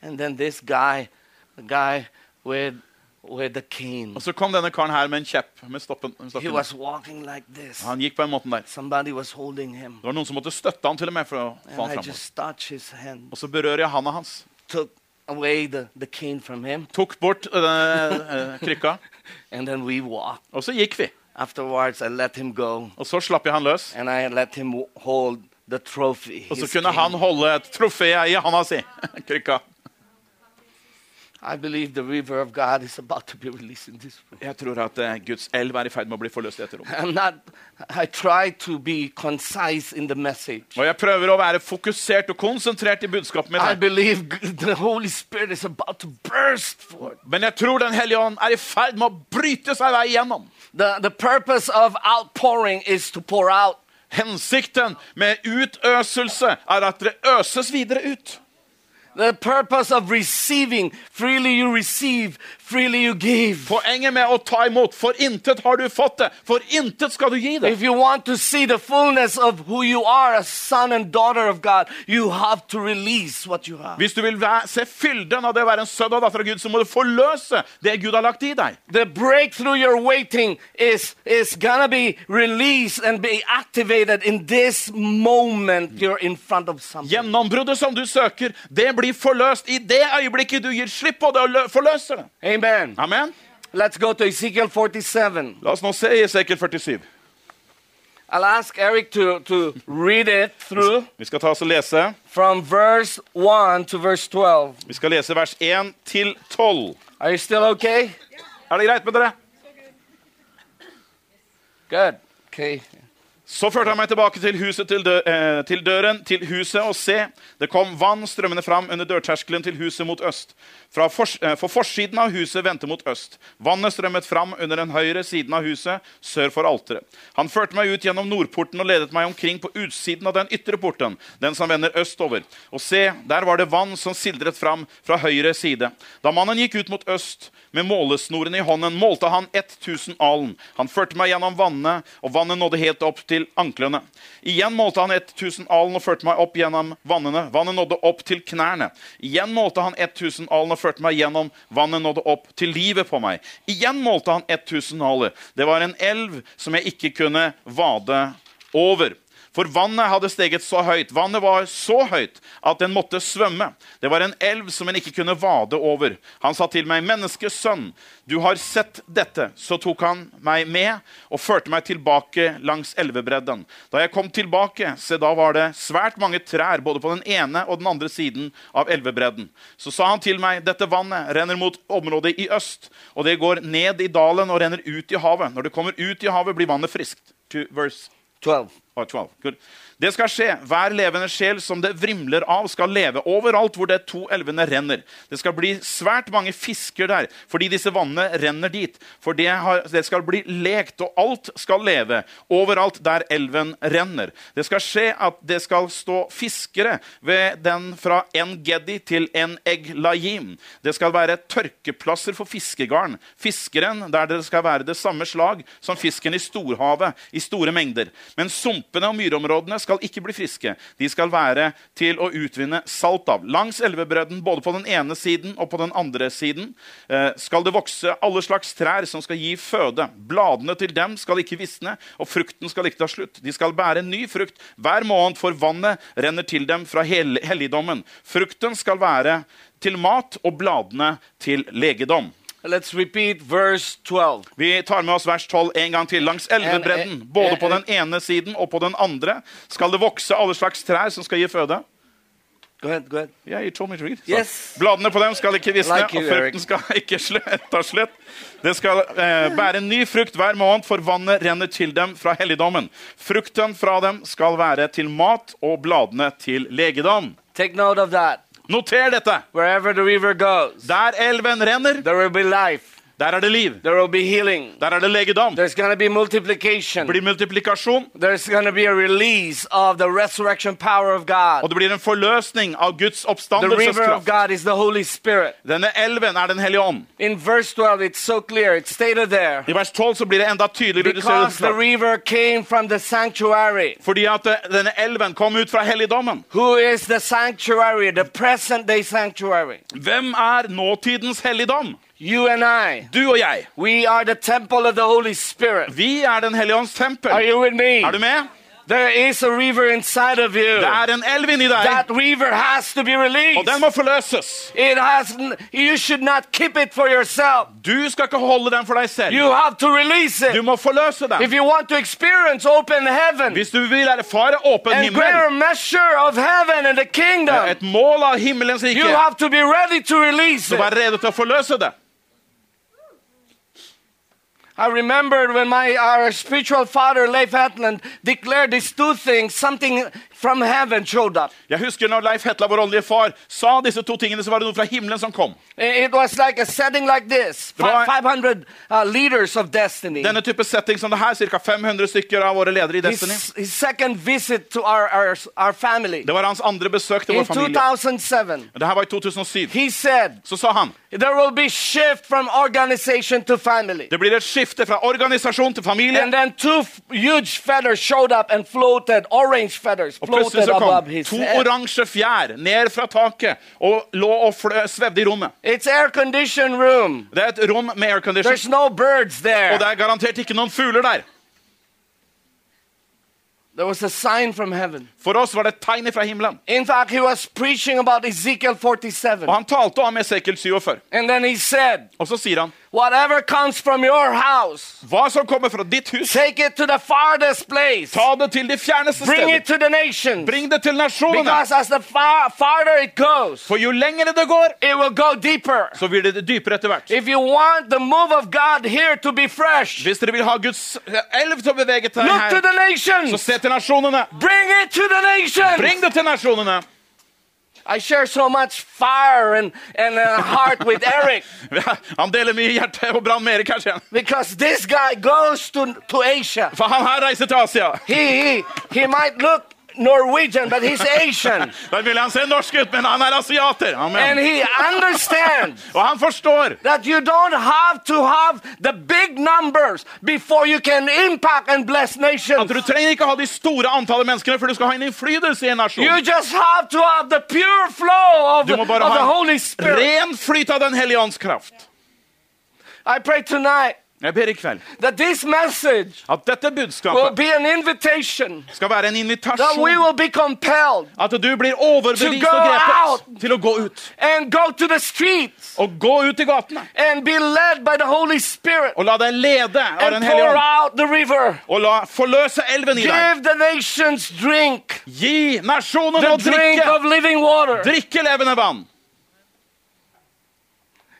And then this guy, the guy with, with the cane, Og så kom denne karen her med en kjepp. med stoppen. med he was walking like this. Han gikk på en måte der. Somebody was holding him. Det var noen som måtte støtte han til og med for å få And han I just touched his hand, Og så berører jeg handa hans. took away the, the cane from him, Tok bort uh, krykka, <laughs> and then we walked. og så gikk vi. Afterwards, I let him go, Og så slapp jeg han løs. and I let him hold the trophy. Og så his kunne king. han holde et trofé i handa si. <laughs> Krykka. Jeg tror at eh, Guds elv er i ferd med å bli forløst i dette rommet. I'm not, I try to be concise in the message. Og jeg prøver å være fokusert og konsentrert i budskapet mitt. I her. believe g- the Holy Spirit is about to burst forth. Men jeg tror Den hellige ånd er i ferd med å bryte seg vei igjennom. The, the purpose of outpouring is to pour out. Hensikten med utøselse er at det øses videre ut. The purpose of receiving, freely you receive, freely you give. Poenget med å ta imot For intet har du fått det, for intet skal du gi det. If you want to see the fullness of who you are as son and daughter of God, you have to release what you have. Hvis du vil se fylden av det å være en sønn og datter av Gud, så må du forløse det Gud har lagt i deg. The breakthrough you're waiting is, is gonna be released and be activated in this moment you're in front of something. Gjennombruddet som du søker, det blir forløst i det øyeblikket du gir slipp på det og lø- forløser det. Amen. Amen. Let's go to Ezekiel 47. La oss nå se Ezekiel 47. I'll ask Eric to, to read it through Vi skal ta oss og lese. from verse 1 to verse 12. Vi skal lese vers 1 til 12. Are you still okay? Er det greit med dere? Good. Okay. Så førte han meg tilbake til, huset til, dø eh, til døren til huset, og se, det kom vann strømmende fram under dørterskelen til huset mot øst. Fors eh, for forsiden av huset vendte mot øst. Vannet strømmet fram under den høyre siden av huset, sør for alteret. Han førte meg ut gjennom nordporten og ledet meg omkring på utsiden av den ytre porten, den som vender østover. Og se, der var det vann som sildret fram fra høyre side. Da mannen gikk ut mot øst, med målesnoren i hånden målte han 1000 alen. Han førte meg gjennom vannet, og vannet nådde helt opp til anklene. Igjen målte han 1000 alen og førte meg opp gjennom vannene. Vannet nådde opp til knærne. Igjen målte han 1000 alen og førte meg gjennom. Vannet nådde opp til livet på meg. Igjen målte han 1000 aler. Det var en elv som jeg ikke kunne vade over. For vannet hadde steget så høyt, vannet var så høyt at den måtte svømme. Det var en elv som en ikke kunne vade over. Han sa til meg, 'Menneskesønn, du har sett dette.' Så tok han meg med og førte meg tilbake langs elvebredden. Da jeg kom tilbake, se da var det svært mange trær både på den ene og den andre siden av elvebredden. Så sa han til meg, 'Dette vannet renner mot området i øst', og det går ned i dalen og renner ut i havet. Når det kommer ut i havet, blir vannet friskt. To verse 12. Oh, 12. Good. Det skal skje. Hver levende sjel som det vrimler av, skal leve overalt hvor de to elvene renner. Det skal bli svært mange fisker der, fordi disse vannene renner dit. For det, har, det skal bli lekt, og alt skal leve overalt der elven renner. Det skal skje at det skal stå fiskere ved den fra En geddi til En Eglayim. Det skal være tørkeplasser for fiskegarn. Fiskeren der det skal være det samme slag som fisken i storhavet i store mengder. Men sumpene og myrområdene skal ikke bli friske. De skal være til å utvinne salt av. Langs elvebredden, både på den ene siden og på den andre siden, eh, skal det vokse alle slags trær som skal gi føde. Bladene til dem skal ikke visne, og frukten skal ikke ta slutt. De skal bære ny frukt hver måned, for vannet renner til dem fra helligdommen. Frukten skal være til mat, og bladene til legedom. Let's repeat verse 12. Vi tar med oss vers 12 en gang til. Langs elvebredden, En- en- både på den ene siden og på den andre, skal det vokse alle slags trær som skal gi føde. Go ahead, go ahead. Yeah, you told me to read. Yes. Bladene på dem skal ikke visne, Like og frukten skal <laughs> ikke ta slutt. Det skal eh, bære ny frukt hver måned, for vannet renner til dem fra helligdommen. Frukten fra dem skal være til mat, og bladene til legedom. Take note of that. Noter dette! Wherever the river goes, Der elven renner, der er det liv. there will be healing, Der er det legedom. there's going be multiplication, Det blir multiplikasjon, there's going be a release of the resurrection power of God. og det blir en forløsning av Guds The oppstandelseskraft. God is the Holy Spirit. Denne elven er Den hellige ånd. In verse 12, it's so clear. It's stated there. I vers 12 så blir det enda tydeligere. du ser det Because the river came from the sanctuary. Fordi at eh, denne elven kom ut fra helligdommen. Who is the sanctuary? The present day sanctuary. Hvem er nåtidens helligdom? You and I. Du og jeg. We are the temple of the Holy Spirit. Vi er Den hellige ånds tempel. Are you with me? Er du med? There is a river inside of you. Det er en elv inni deg, That river has to be og released. den må forløses. It has. You should not keep it for yourself. Du skal ikke holde den for deg selv. You have to release Du må forløse If den. you want to experience open heaven Hvis du vil erfare åpen and himmel, greater measure of heaven and the kingdom, et mål av himmelens you rike, have to be ready to release it. rede til å forløse det. I remembered when my our spiritual father Leif Hetland declared these two things. Something from heaven showed up. Jeg husker når Leif Hetla, vår åndelige far, sa disse to tingene, så var det noe fra himmelen som kom. It was like a setting like this Det var- Fi- 500 uh, leaders of destiny. Denne type setting som det her, ca. 500 stykker av våre ledere i Destiny. His, his second visit to our, our, our family Det var hans andre besøk til in vår familie. 2007. Det her var i 2007. He said, Så sa han There will be shift from organization to family. det blir et skifte fra organisasjon til familie. And then two f- huge feathers showed up and floated, orange feathers Og plutselig så kom to oransje fjær ned fra taket og lå og svevde i rommet. It's air room. Det er et rom med aircondition, no og det er garantert ikke noen fugler der. There was a sign from heaven. For oss var det et tegn fra himmelen. In fact, he was preaching about Ezekiel 47. Og han talte om Ezekiel 47. And then he said, Og så sier han Whatever comes from your house, hva som kommer fra ditt hus, take it to the farthest place. ta det til de fjerneste Bring it to the nations. Bring det til nasjonene. Because as the far, farther it goes, For jo lengre det går, it will go deeper. så blir det dypere etter hvert. If you want the move of God here to be fresh, Hvis dere vil ha Guds elv til å bevege seg look to her, the så nations. se til nasjonene. Bring it to the nations. Bring det til nasjonene. I share so much fire and, and a heart with <laughs> Eric <laughs> Han deler mye hjerte og brann med Erik her, sier because this guy goes to, to Asia. For han her reiser til Asia. He, he, he might look Norwegian, but he's Asian. <laughs> Da vil han se norsk ut, men han er asiater. And he understands <laughs> Og han forstår that you don't have to have the big numbers before you can impact and bless at nations. du trenger ikke ha de store antallet menneskene før du skal ha en innflytelse i en nasjon. You just have to have the pure flow of Du the, må of bare the ha Holy Spirit. ren flyt av Den hellige ånds kraft. I pray tonight Jeg ber i kveld that this message at dette will budskapet be an invitation skal være en that we invitasjon. will be compelled At du blir overbevist og grepet til å gå ut. and go to the streets Og gå ut i gatene. and be led by the Holy Spirit Og la deg lede av Den hellige pour ånd. out the river. Og la forløse elven i deg. Give the nations drink, Gi nasjonen the å drink drikke. of living water. Drikke levende vann.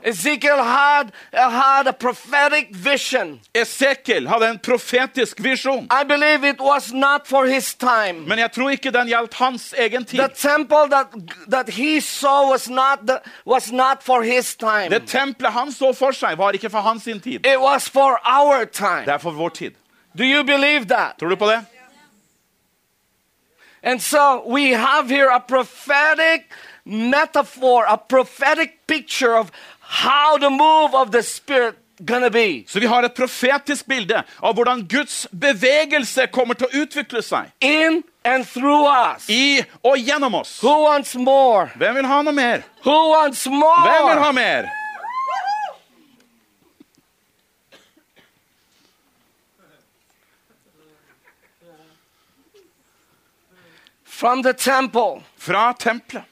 Ezekiel had, had a prophetic vision. Esekiel hadde en profetisk visjon. I believe it was not for his time. Men jeg tror ikke den gjaldt hans egen The tid. temple that, that he saw was not, the, was not for his time. Det tempelet han så for seg, var ikke for hans tid. It was for our time. Det er for vår tid. Do you believe that? Tror du på det? And so we have here a prophetic metaphor, a prophetic picture of how the move of the Spirit gonna be. Så vi har et profetisk bilde av hvordan Guds bevegelse kommer til å utvikle seg. In and through us. I og gjennom oss. Who wants more? Hvem vil ha noe mer? Who wants Hvem vil ha mer? From the temple, Fra tempelet,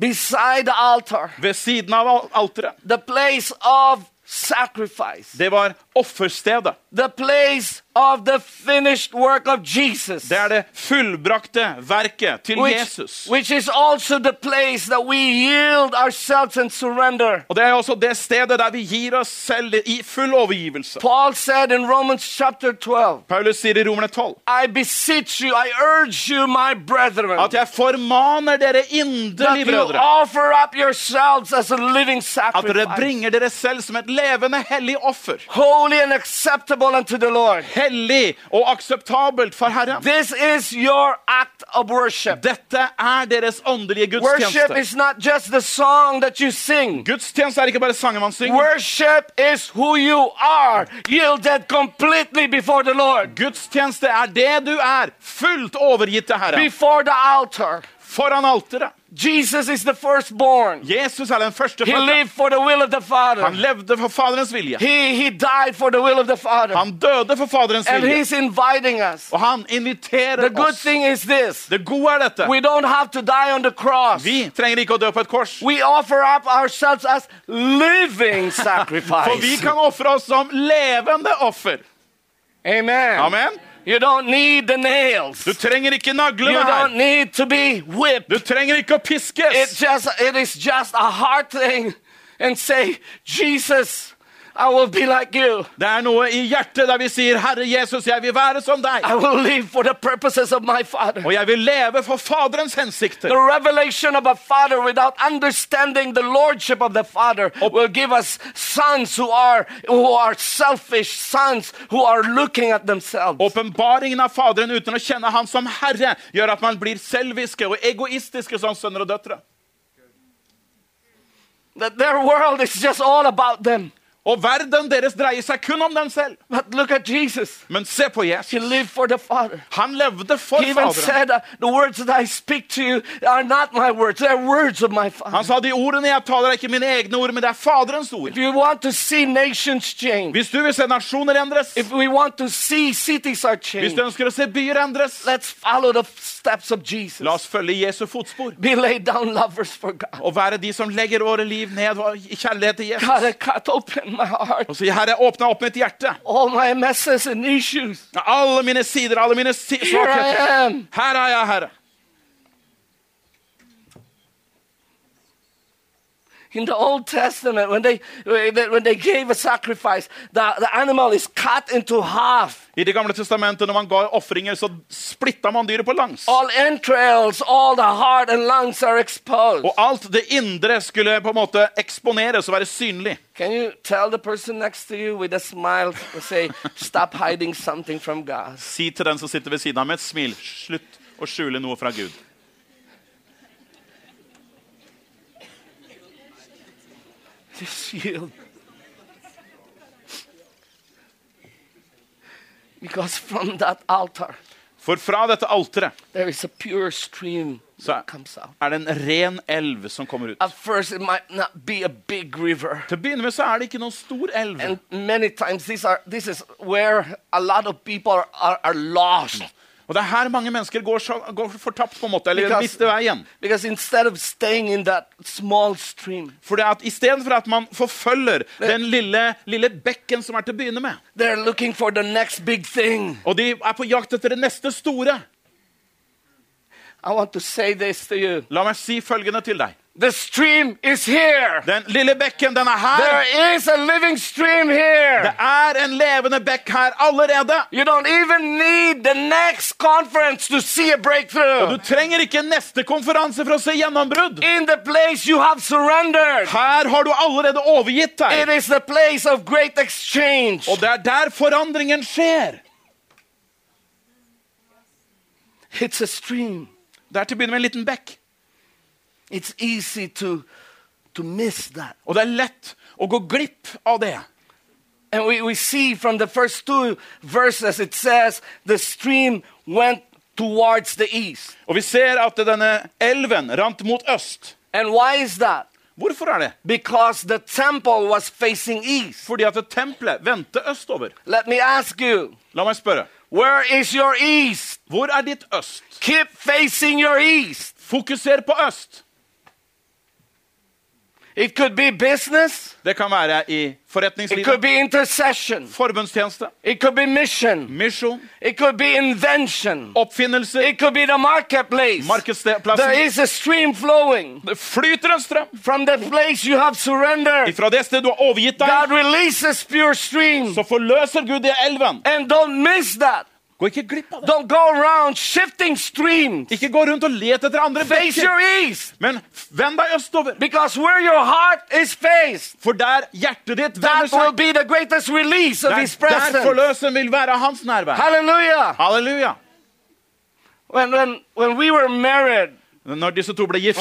beside the altar, ved siden av alteret. the place of sacrifice, Det var offerstedet. The place of the finished work of Jesus. Det er det fullbrakte verket til Which, Jesus. which is also the place that we yield ourselves and surrender. Og det er også det stedet der vi gir oss selv i full overgivelse. Paul said in Romans chapter 12, Paulus sier i Romerne 12 I beseech you, I urge you, my brethren, at jeg formaner dere that you brødre, offer up yourselves as a living at dere bringer dere selv som et levende, hellig offer. holy and acceptable unto the Lord. Hellig og akseptabelt for Herren. This is your act of worship. Dette er deres åndelige Worship gudstjeneste. is not just the song that you sing. Gudstjeneste er ikke bare sangen man synger. Worship is who you are, yielded completely before the Lord, Gudstjeneste er det du er, fullt overgitt til Herren. before the altar. Foran alteret. Jesus is the firstborn. Jesus er den første He lived for the will of the Han levde for Faderens vilje. He, he died for the will of the Father. Han døde for Faderens And vilje. He's inviting us. Og han inviterer The good oss. thing is this Det gode er dette. we don't have to die on the cross. Vi trenger ikke å dø på et kors. We offer up ourselves as living <laughs> For vi sacrifice. kan ofre oss som levende offer. Amen. Amen. You don't need the nails. Du trenger ikke You naglene don't need to be whipped. Du trenger ikke å It just it is just a hard thing and say, Jesus, I will be like you. Det er noe i hjertet der vi sier, Herre Jesus, jeg vil være som deg. I will live for the purposes of my Father. Og jeg vil leve for Faderens hensikter. The revelation of a father without understanding the lordship of the father will give us sons who are who are selfish sons who are looking at themselves. Åpenbaringen av Faderen uten å kjenne Han som Herre gjør at man blir selviske og egoistiske som sønner og døtre. That their world is just all about them. Og verden deres dreier seg kun om dem selv. But look at Jesus. Men se på He Jesus. lived for the Father. Han levde for He even Faderen. Han sa de ordene jeg taler, er ikke mine egne ord, men det er Faderens ord. Hvis du vil se nasjoner endres, hvis du ønsker å se byer endres, let's follow the steps of Jesus. la oss følge Jesu fotspor. Be laid down lovers for God. Og være de som legger våre liv ned i kjærlighet til Jesus. God, open my heart. Og si, Herre, åpne opp mitt hjerte. All my messes and issues. Alle mine sider, alle mine si svakheter. Her er jeg, Herre. In the Old Testament, when they, when they gave a sacrifice, the, the animal is cut into half. I Det gamle testamentet, når man ga ofringer, så splitta man dyret på langs. All entrails, all the heart and lungs are exposed. Og alt det indre skulle på en måte eksponeres og være synlig. Can you tell the person next to you with a smile to say, Stop hiding something from God? Si til den som sitter ved siden av med et smil, slutt å skjule noe fra Gud. Just yield. Because from that altar, For fra dette alteret there is a pure stream Så- that comes out. er det en ren elv som kommer ut. At first, it might not be a big river. Til å begynne med så er det ikke noen stor elv. And many times, these are, this is where a lot of people are, are, are lost. Og det er her mange mennesker går, så, går fortapt, på en måte, eller Because- mister veien. Because instead of staying in that small stream, For at Istedenfor at man forfølger den lille, lille bekken som er til å begynne med, they're looking for the next big thing. og de er på jakt etter det neste store I want to say this to you La meg si følgende til deg. The stream is here. Den lille bekken, den er her. There is a living stream Det er en levende bekk her allerede. You don't even need the next conference to see a Og du trenger ikke neste konferanse for å se gjennombrudd. In the place you have surrendered, Her har du allerede overgitt it deg. is the place of great exchange. Og det er der forandringen skjer. It's a stream. Det er til å begynne med en liten bekk. It's easy to, to miss that. Og det er lett å gå glipp av det. And we, we see from the first two verses, it says the stream went towards the east. Og vi ser at denne elven rant mot øst. And why is that? Hvorfor er det? Because the temple was facing east. Fordi at tempelet vendte østover. Let me ask you, La meg spørre. where is your east? Hvor er ditt øst? Keep facing your east. Fokuser på øst. It could be business. Det kan være i It could forretningslivet, be intercession. forbundstjeneste, It could be mission. misjon, It could be invention. Oppfinnelse. It could be the marketplace. There markedsplassen. is a stream flowing Det flyter en strøm from the place you have surrendered. ifra det stedet du har overgitt God deg. releases pure stream. Så forløser Gud det elven. And don't miss that. Gå ikke glipp av det. Don't go around shifting streams. Ikke gå rundt og let etter andre Face bekker. your east. Men vend deg østover. Because where your heart is faced, For der hjertet ditt vender will seg, be the greatest release of der, der forløsen vil være hans nærvær. Halleluja! Halleluja. When, when, when we were married, Når disse to ble gift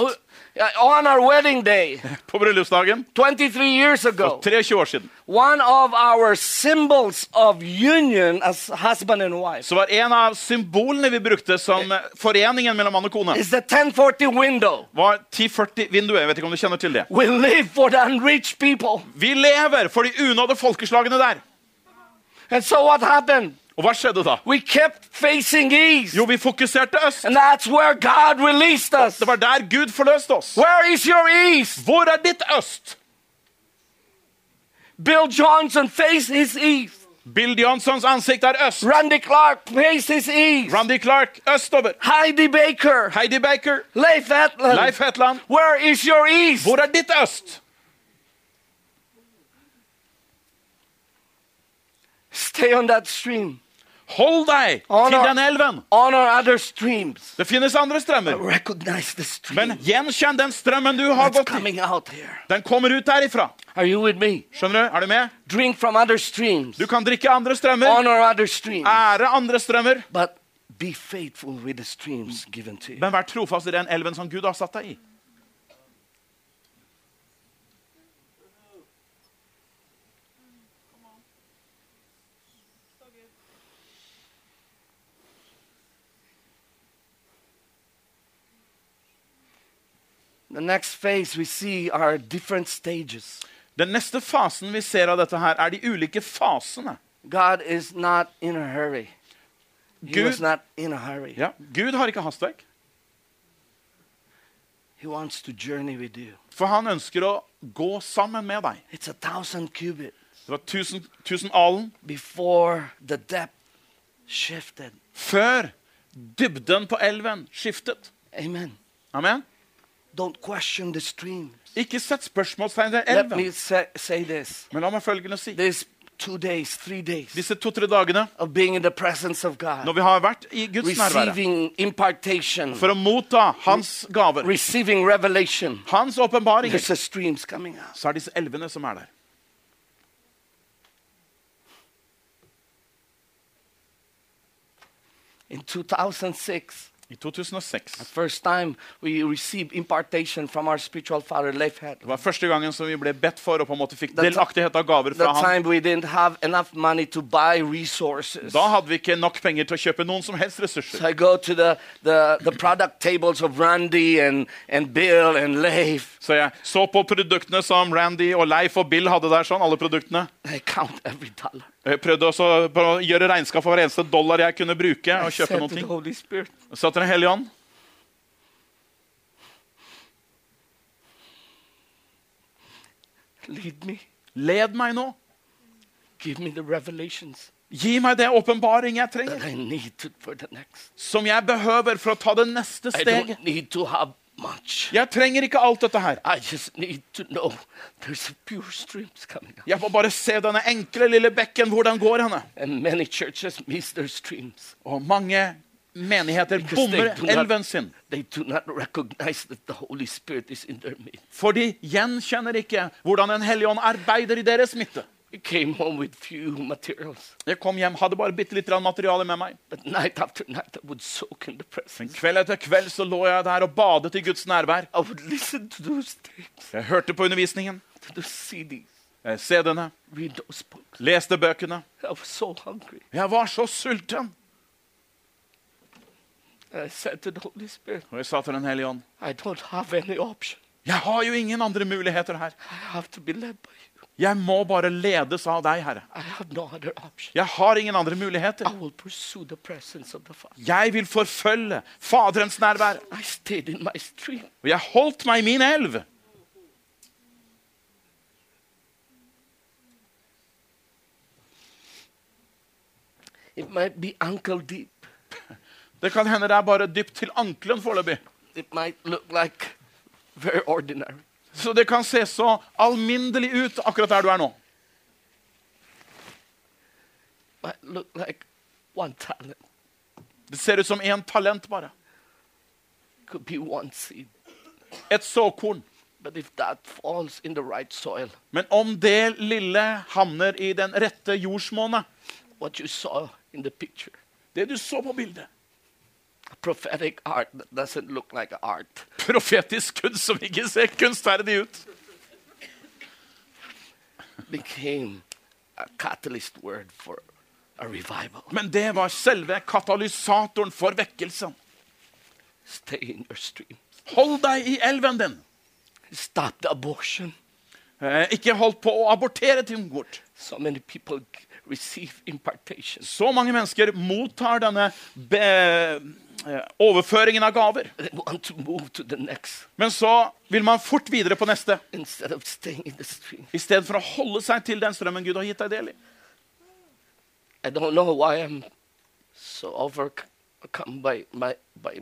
on our wedding day, <laughs> på bryllupsdagen 23 years ago, for 23 år siden, one of our symbols of union as husband and wife så var en av symbolene vi brukte som eh, foreningen mellom mann og kone, is the 1040 window. var 1040-vinduet. Jeg vet ikke om du kjenner til det. We live for the unreached people. Vi lever for de unådde folkeslagene der. And so what happened? Og hva skjedde da? We kept facing east. Jo, vi fokuserte øst. And that's where God released us. Det var der Gud forløste oss. Where is your east? Hvor er ditt øst? Bill Johnson faced his east. Bill Johnsons ansikt er øst. Randy Clark faced his east. Randy Clark østover. Heidi Baker. Heidi Baker. Leif Hetland. Leif Hetland. Where is your east? Hvor er ditt øst? Stay on that stream. Hold deg til den elven. Honor other streams. Det finnes andre strømmer. Recognize the stream Men gjenkjenn den strømmen du har gått i. Den kommer ut derifra. Are you with me? Skjønner du? Er du med? Drink from other streams. Du kan drikke andre strømmer, Honor other streams. ære andre strømmer, But be faithful with the streams given to you. men vær trofast i den elven som Gud har satt deg i. The next phase we see are different stages. Den neste fasen vi ser av dette her, er de ulike fasene. God is not in a hurry. He was Gud, not in a hurry. ja, Gud har ikke hastverk, He wants to journey with you. for han ønsker å gå sammen med deg. It's a thousand cubits Det var tusen, tusen alen before the depth shifted. før dybden på elven skiftet. Amen. Amen? Don't question the streams. Ikke sett spørsmålstegn ved Let me elven. say, say this. Men la meg følgende si. Two days, three days Disse to-tre dagene of being in the presence of God, når vi har vært i Guds impartation, for å motta hans gaver, receiving revelation, hans åpenbaringer, there's a streams coming out. så er disse elvene som er der. In 2006, I 2006 first time we received impartation from our spiritual father, det var første gangen som vi ble bedt for og på en måte fikk delaktighet av gaver fra That han. time we didn't have enough money to buy resources. Da hadde vi ikke nok penger til å kjøpe noen som helst ressurser. So the, the, the and, and and Så jeg så på produktene som Randy og Leif og Bill hadde der, sånn, alle produktene. I count every dollar. Jeg prøvde også å gjøre regnskap for hver eneste dollar jeg kunne bruke. Og kjøpe noen ting. Så til Den hellige ånd. lead me. Led meg nå. Give me the Gi meg det åpenbaring jeg trenger. Som jeg behøver for å ta det neste steget. Much. Jeg trenger ikke alt dette her. I just need to know there's pure streams coming up. Jeg må bare se denne enkle lille bekken, hvor den går henne. And many churches miss their streams. Og mange menigheter bommer elven sin. They do not recognize that the Holy Spirit is in their midst. For de gjenkjenner ikke hvordan Den hellige ånd arbeider i deres midte. Came home with few materials. Jeg kom hjem, hadde bare bitte litt materiale med meg. But night after night, I would soak in the Men kveld etter kveld så lå jeg der og badet i Guds nærvær. I would listen to those tapes, Jeg hørte på undervisningen, to the CDs, CD-ene, read those books. leste bøkene. I was so hungry. Jeg var så sulten. I said to the Holy Spirit, Og jeg sa til Den hellige ånd I don't have any option. Jeg har jo ingen andre muligheter her. I have to be led by. Jeg må bare ledes av deg, Herre. Jeg har ingen andre muligheter. Jeg vil forfølge Faderens nærvær. Og jeg holdt meg i min elv. Det kan hende det er bare dypt til ankelen foreløpig. It might look like very ordinary. Så det kan se så alminnelig ut akkurat der du er nå. Might look like one talent. Det ser ut som én talent bare. Could be one seed. Et såkorn. But if that falls in the right soil, Men om det lille havner i den rette jordsmonnet, what you saw in the picture, det du så på bildet prophetic art that doesn't look like art, Profetisk kunst som ikke ser kunstferdig ut. became a catalyst word for a revival. Men det var selve katalysatoren for vekkelsen. Stay in your stream. Hold deg i elven din. Stop the abortion. Eh, ikke hold på å abortere ting bort. So many people receive impartation. Så mange mennesker mottar denne be overføringen av gaver. Men så vil man fort videre på neste, i stedet for å holde seg til den strømmen Gud har gitt deg del i. So by, by, by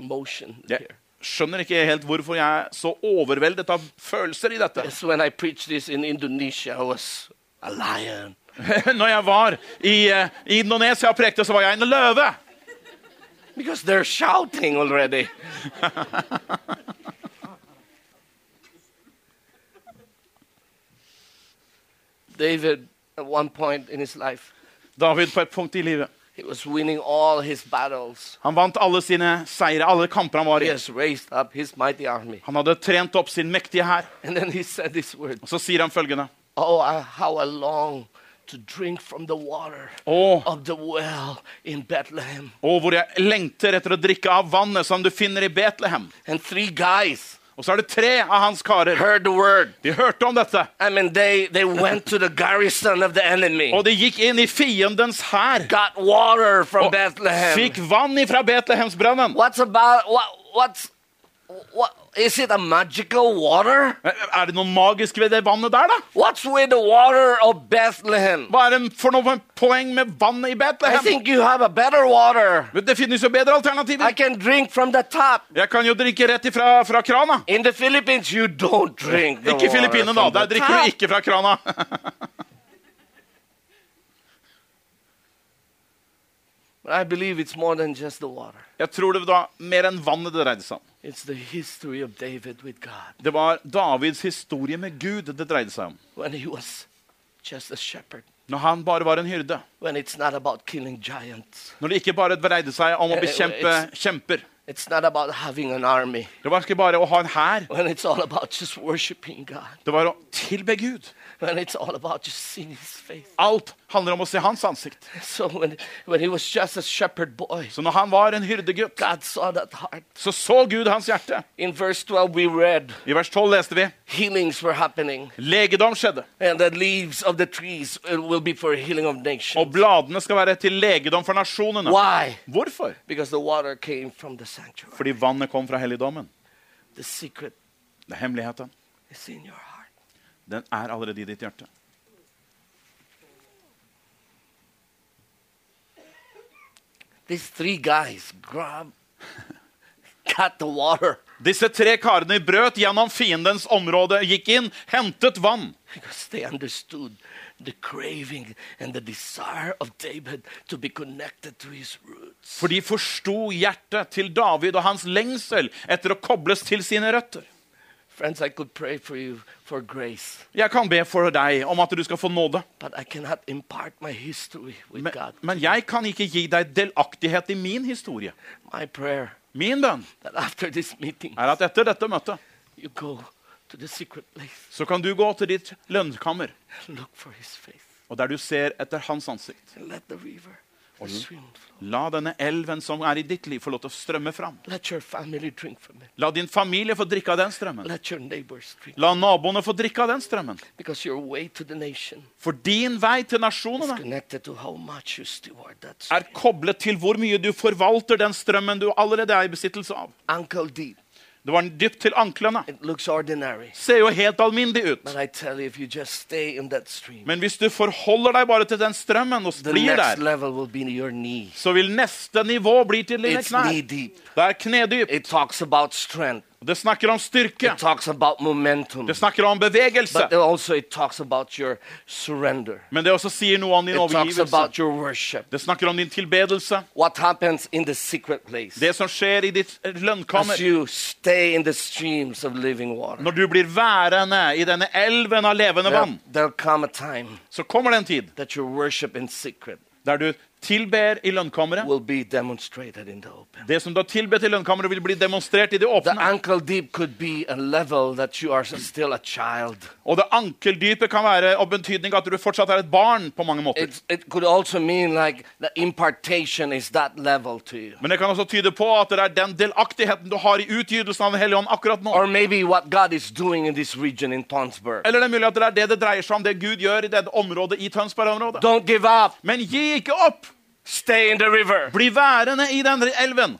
Jeg skjønner ikke helt hvorfor jeg er så overveldet av følelser i dette. Yes, when I this in Indonesia, I was a lion. <laughs> Når jeg var i, eh, i Indonesia og prekte, så var jeg en løve. Because they're shouting already. <laughs> David, at one point in his life, David på et punkt i livet. he was winning all his battles. Han vant alle sine seire, alle kamper han var He i. has raised up his mighty army. Han hadde trent opp sin mektige hær. And then he said this word Og så sier han følgende. Oh, I, how I long to drink from the water Å, of the well in Bethlehem. Oh, hvor jeg lengter etter å drikke av vannet som du finner i Betlehem. And three guys Og så er det tre av hans karer. heard the word. De hørte om dette. I mean, they, they went to the of the enemy, Og de gikk inn i fiendens hær. got water from Og fikk vann ifra Betlehemsbrønnen. What's about what? What's what? Is it a magical water? Er det noe magisk ved det vannet der, da? What's with the water of Bethlehem? Hva er det for noe poeng med vannet i I think you have a better water. Det finnes jo bedre I can drink from the top. Jeg kan jo drikke rett ifra fra krana. In the Philippines, you don't drink the Ikke i Filippinene, da. Der drikker du ikke fra krana. <laughs> But I believe it's more than just the water. Jeg tror det var mer enn vannet det dreide seg om. It's the history of David with God Det var Davids historie med Gud det dreide seg om. when he was just a shepherd. Når han bare var en hyrde. When it's not about killing giants. Når det ikke bare dreide seg om å Eh, bekjempe kjemper. It's not about having an army. Det var ikke bare å ha en hær. When it's all about just worshiping God. Det var å tilbe Gud. When it's all about just seeing his face. Alt handler om å se hans ansikt. So when, when he was just a shepherd boy, Så når han var en hyrdegutt, God saw that heart. så så Gud hans hjerte. In verse 12, we read I vers 12 leste vi healings were happening, legedom skjedde. and the leaves of the trees will be for healing of Og bladene skal være til legedom for nasjonene. Why? Hvorfor? Because the water came from the sanctuary. Fordi vannet kom fra helligdommen. The secret Det er hemmeligheten. It's in your heart. Den er allerede i ditt hjerte. These three guys grab, got the water Disse tre karene brøt gjennom fiendens område, gikk inn, hentet vann. For de forsto hjertet til David og hans lengsel etter å kobles til sine røtter. Friends, I could pray for you for grace, Jeg kan be for deg om at du skal få nåde, but I cannot impart my history with men, God. men jeg kan ikke gi deg delaktighet i min historie. My prayer Min bønn that after this meeting, er at etter dette møtet you go to the secret place så kan du gå til ditt lønnkammer, look for his face og der du ser etter hans ansikt. and let the river. La denne elven som er i ditt liv, få lov til å strømme fram. La din familie få drikke av den strømmen. La naboene få drikke av den strømmen. For din vei til nasjonene er koblet til hvor mye du forvalter den strømmen du allerede er i besittelse av. Det var dypt til anklene. Ser jo helt alminnelig ut. Stream, Men hvis du forholder deg bare til den strømmen og blir der, så vil neste nivå bli til dine knær. Det er knedypt. Talks. Det snakker om styrke. It talks about momentum. Det snakker om bevegelse. But also it talks about your surrender. Men det også sier noe om din It talks overgivelse. about your worship. Det snakker om din tilbedelse. What happens in the secret place Det som skjer i ditt lønnkammer. as you stay in the streams of living water. Når du blir værende i denne elven av levende There, vann, there'll come a time så kommer det en tid that you worship in secret der du tilber i lønnkammeret. Det som du har tilbedt i lønnkammeret, vil bli demonstrert i det åpne. ankle deep could be a level that you are still a child. Og det ankeldypet kan være av betydning at du fortsatt er et barn på mange måter. It, it could also mean like the impartation is that level to you. Men det kan også tyde på at det er den delaktigheten du har i utgytelsen av Den hellige ånd akkurat nå. Or maybe what God is doing in this region in Tonsberg. Eller det er mulig at det er det det dreier seg om, det Gud gjør i dette området i Tønsberg-området. Don't give up. Men gi ikke opp! Stay in the river. Bli værende i denne elven.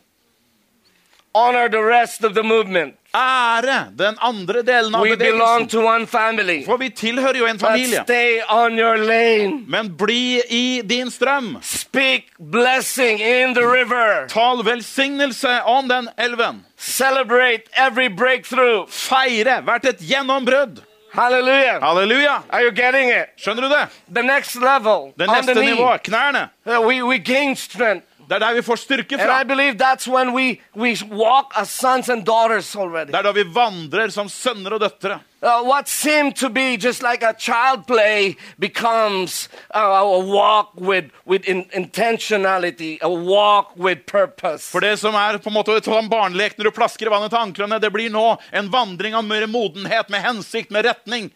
Honor the rest of the movement. Ære den andre delen av We belong bevegelsen. to one family. For vi tilhører jo en But familie. stay on your lane. Men bli i din strøm. Speak blessing in the river. Tal velsignelse om den elven. Celebrate every breakthrough. Feire hvert et gjennombrudd. Hallelujah. Halleluja! Are you getting it? Skjønner du det? The next level, Det neste nivået, knærne. uh, we, we gain strength. Det er der vi får styrke And I fra. believe that's when we, we walk as sons and daughters already. Det er da vi vandrer som sønner og døtre. Uh, what seemed to be just like a child play becomes uh, a walk with, with in, intentionality, a walk with purpose. For det som er på en måte en barnelek når du plasker i vannet til anklene, det blir nå en vandring av mer modenhet, med hensikt, med retning.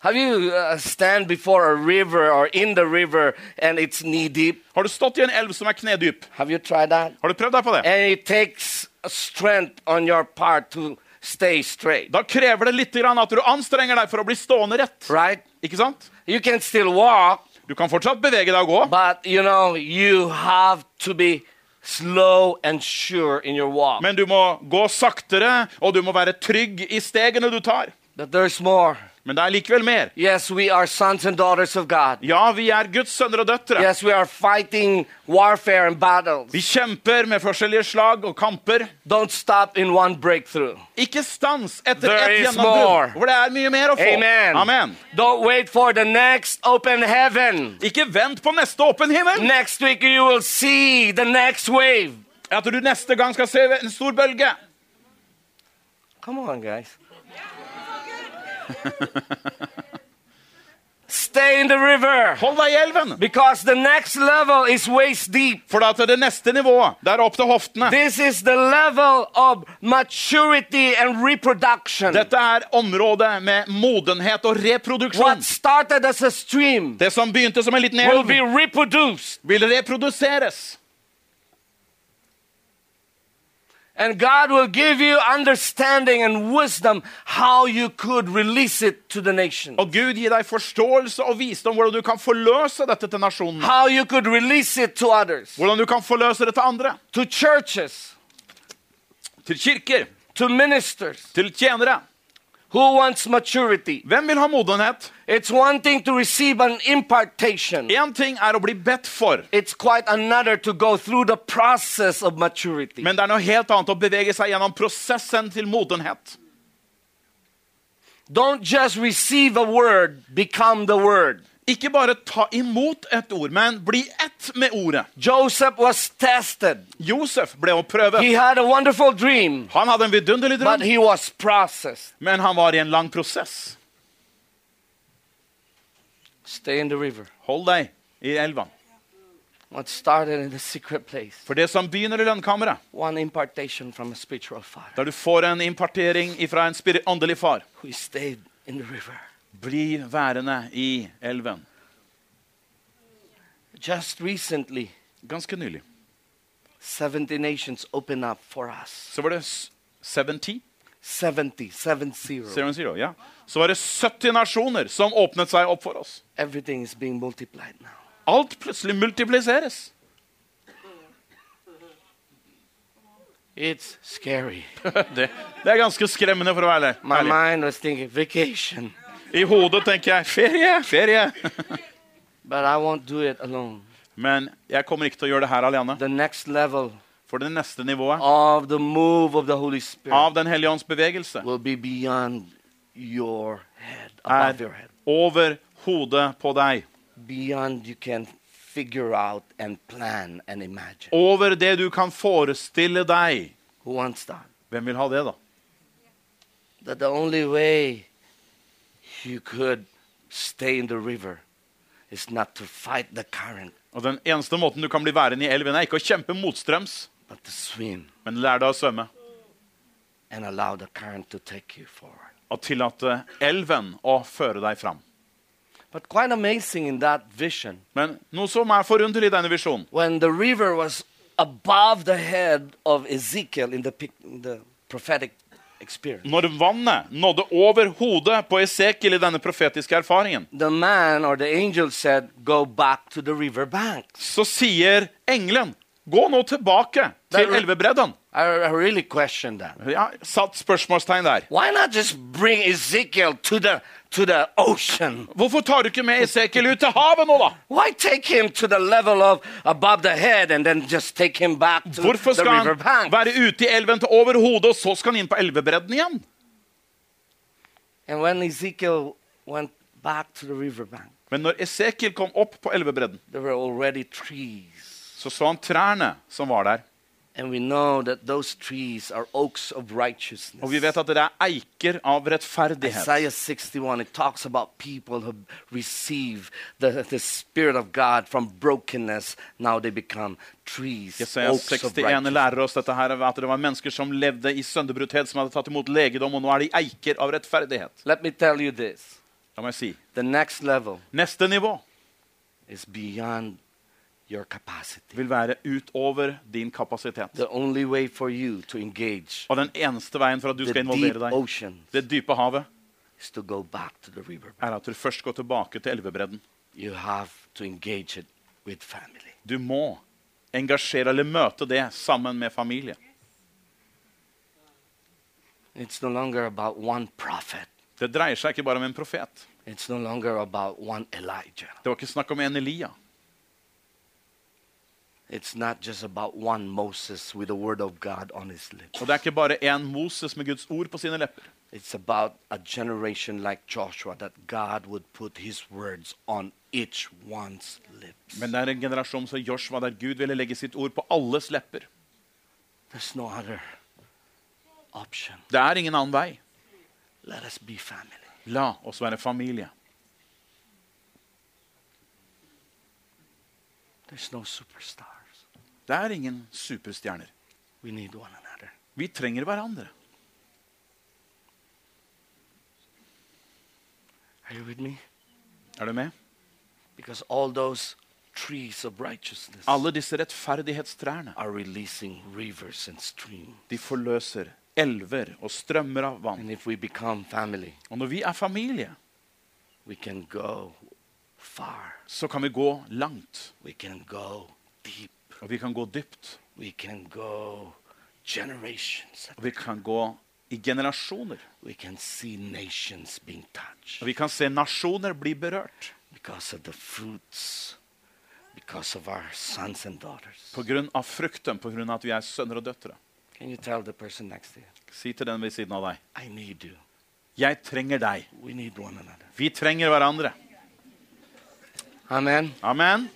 Have you uh, stand before a river or in the river and it's knee deep? Har du stått i en elv som er knedyp? Have you tried that? Har du prøvd deg på det? And it takes strength on your part to stay straight, Da krever det litt grann at du anstrenger deg for å bli stående rett. right? Ikke sant? You can still walk, Du kan fortsatt bevege deg og gå, but you know, you have to be slow and sure in your walk. men du må gå saktere, og du må være trygg i stegene du tar. But there's more. Men det er likevel mer. Yes, we are sons and daughters of God. Ja, vi er Guds sønner og døtre. Yes, we are fighting warfare and battles. Vi kjemper med forskjellige slag og kamper. Don't stop in one breakthrough. Ikke stans etter There ett gjennombrudd, hvor det er mye mer å få. Amen. Amen. Don't wait for the next open heaven. Ikke vent på neste åpen himmel. Next week you will see the next wave. At du neste gang skal se en stor bølge. Come on, guys. <laughs> Stay in the river Hold deg i elven. because the next level is waist deep. For til det neste nivået, det er opp til hoftene. This is the level of maturity and reproduction. Dette er området med modenhet og reproduksjon. What started as a stream Det som begynte som en liten will be reproduced. vil reproduseres. And God will give you understanding and wisdom how you could release it to the nation. Og Gud gir deg forståelse og visdom hvordan du kan forløse dette til nasjonen. How you could release it to others, Hvordan du kan forløse det til andre. to churches, Til kirker, to ministers. til tjenere. Who wants maturity? Hvem vil ha modenhet? It's one thing to receive an impartation. En ting er å bli bedt for, It's quite another to go through the process of maturity. men det er noe helt annet å bevege seg gjennom prosessen til modenhet. Don't just receive a word, become the word. Ikke bare ta imot et ord, men bli ett med ordet. Joseph was tested. Josef ble å prøve. He had a wonderful dream, Han hadde en vidunderlig but drøm, he was processed. men han var i en lang prosess. Stay in the river. Hold deg i elva. What started in the secret place. For det som begynner i lønnkammeret, One impartation from a spiritual father der du får en impartering fra en åndelig far, who stayed in the river. bli værende i elven. Just recently, Ganske nylig 70 nations opened up for us. så var det 70, 70, 70. 70 yeah. Så var det 70 nasjoner som åpnet seg opp for oss. Is being now. Alt plutselig multipliseres. It's scary. <laughs> Det, det er ganske skremmende, for å være ærlig. My mind was thinking vacation, I hodet tenker jeg ferie, ferie. but I won't do it alone. Men jeg kommer ikke til å gjøre det her alene. The next level For det neste nivået of the move of the Holy Spirit av Den hellige ånds bevegelse will be beyond your head, above your head, over hodet på deg. beyond you can figure out and plan and imagine. Over det du kan forestille deg. Who wants that? Hvem vil ha det, da? That the only way you could stay in the river is not to fight the current, Og Den eneste måten du kan bli værende i elven, er ikke å kjempe motstrøms, men lær deg å svømme. and allow the current to take you forward. Og tillate elven å føre deg fram. But quite amazing in that vision, Men noe som er forunderlig i denne visjonen when the river was above the head of Ezekiel in the, in the prophetic experience, Når vannet nådde over hodet på Esekiel i denne profetiske erfaringen, the man or the angel said, Go back to the river banks. så sier engelen Gå nå tilbake til elvebredden. I, really question that. Ja, satt spørsmålstegn der. Why not just bring Ezekiel to the, to the ocean? Hvorfor tar du ikke med Ezekiel ut til havet nå, da? Why take him to the level of above the head and then just take him back to Hvorfor the skal river han være ute i elven til over hodet, og så skal han inn på elvebredden igjen? And when Ezekiel went back to the river bank, Men når Esekiel kom opp på elvebredden, there were already trees. Så så han trærne som var der. Og vi vet at det er eiker av rettferdighet. Isaiah 61, it talks about people who receive the, the Spirit of God from brokenness. Now they become trees, Jesaja 61 lærer oss dette her, at det var mennesker som levde i sønderbruddhet, som hadde tatt imot legedom, og nå er de eiker av rettferdighet. Let me tell you this. La meg si. The next level Neste nivå is beyond. Vil være utover din kapasitet. The only way for you to engage Og den eneste veien for at du skal involvere deg, det dype havet, is to go back to the river. er at du først går tilbake til elvebredden. You have to engage it with family. Du må engasjere eller møte det sammen med familie. It's no longer about one prophet. Det dreier seg ikke bare om en profet. It's no longer about one Elijah. Det var ikke snakk om en Elia. It's not just about one Moses with the word of God on his lips. Og det er ikke bare en Moses med Guds ord på sine lepper. It's about a generation like Joshua that God would put his words on each one's lips. Men det er en generasjon som Joshua, der Gud ville legge sitt ord på alles lepper. There's no other option. Det er ingen annen vei. Let us be family. La oss være familie. There's no superstars. Det er ingen superstjerner. Vi trenger hverandre. Er du med? Alle disse rettferdighetstrærne de forløser elver og strømmer av vann. Family, Og når vi er familie, så kan vi gå langt. så kan vi gå langt. We can go deep. Og vi kan gå dypt. We can go generations. Og vi kan gå i generasjoner. We can see nations being touched Og vi kan se nasjoner bli berørt because of the fruits, because of our sons and daughters. på grunn av frukten, på grunn av at vi er sønner og døtre. Can you tell the person next to you, Si til den ved siden av deg. I need you. Jeg trenger deg. We need one another. Vi trenger hverandre. Amen. Amen.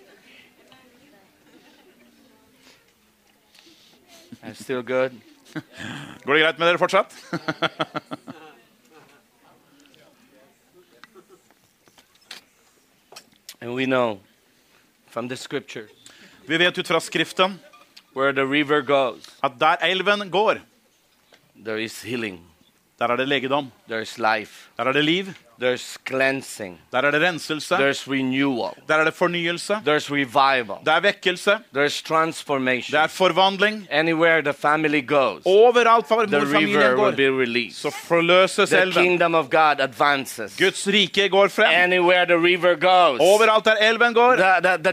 I'm still good. <laughs> Går det greit med dere fortsatt? <laughs> And we know from the scriptures Vi vet ut fra Skriften where the river goes, at der elven går, there is healing. Der er det legedom. life, Der er det liv. Der er det renselse. Der er det fornyelse. Det er vekkelse. Det er forvandling. Anywhere the family goes, Overalt hvor familien går, så forløses elven. kingdom of God advances. Guds rike går frem. Anywhere the river goes, Overalt der elven går, the, the, the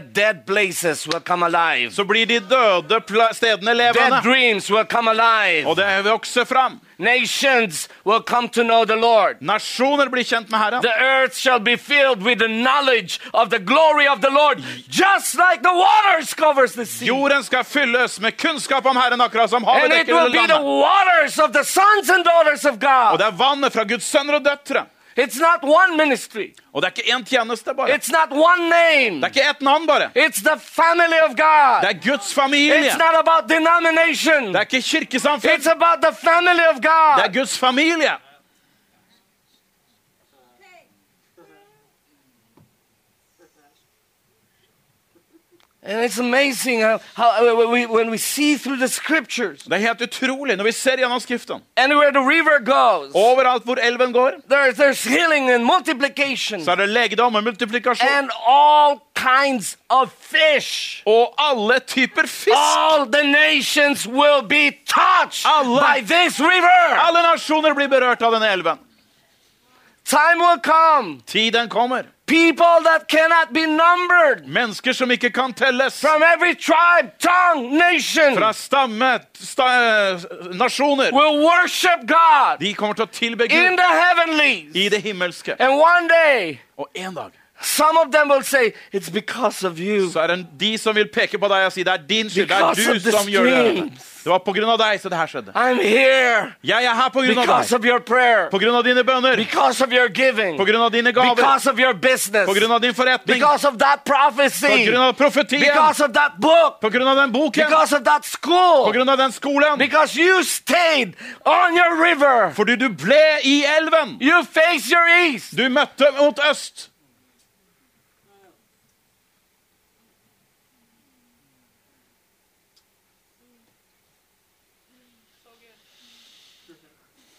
will come alive. så blir de døde stedene levende. dreams will come alive. Og det vokser fram. Nations will come to know the Lord. Nasjoner blir kjent med Herren. The earth shall be filled with the knowledge of the glory of the Lord, just like the waters covers the sea. Jorden skal fylles med kunnskap om Herren, akkurat som havet And it will be the waters of the sons and daughters of Og God. det er vannet fra Guds sønner og døtre. It's not one ministry. Og det er ikke én tjeneste bare. It's not one name. Det er ikke ett navn bare. It's the family of God. Det er Guds familie. It's not about denomination. Det er ikke kirkesamfunn. It's about the family of Det er Guds familie. And it's amazing how, how we, when we see through the scriptures, Det er helt utrolig når vi ser gjennom Skriften. anywhere the river goes, Overalt hvor elven går, There, there's healing and multiplication så er det legedom og multiplikasjon. and all kinds of fish. Og alle typer fisk. All the nations will be touched Alle. by this river. Alle nasjoner blir berørt av denne elven. Time will come. Tiden kommer. People that cannot be numbered Mennesker som ikke kan telles. from every tribe, tongue, nation Fra stamme, sta, nasjoner. will worship God De kommer til å tilbe in Gud the heavenlies. i det himmelske. And one day, Og en dag some of them will say, It's because of you. så er det de som vil peke på deg og si det er din skyld. Det er du som gjør det. Det var av deg så det her skjedde. I'm here Jeg er her av deg. of your prayer, På grunn av dine bønner. because of your giving, På grunn av dine gaver. because of your business, På grunn av din forretning. because of that På grunn av profetien. because of that book, På grunn av den boken. because of that På grunn av den skolen. because you stayed on your river. Fordi du ble i elven. You face your east. Du møtte mot øst.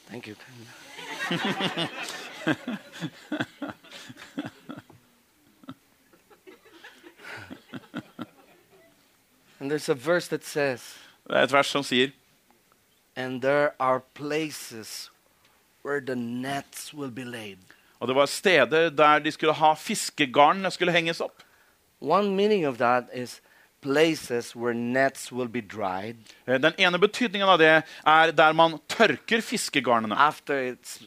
Thank you. <laughs> and there's a verse that says, Det er et vers som sier And there are places where the nets will be laid. Og det var steder der de skulle ha fiskegarnene skulle henges opp. One meaning of that is places where nets will be dried Eh, Den ene betydningen av det er der man tørker fiskegarnene. after it's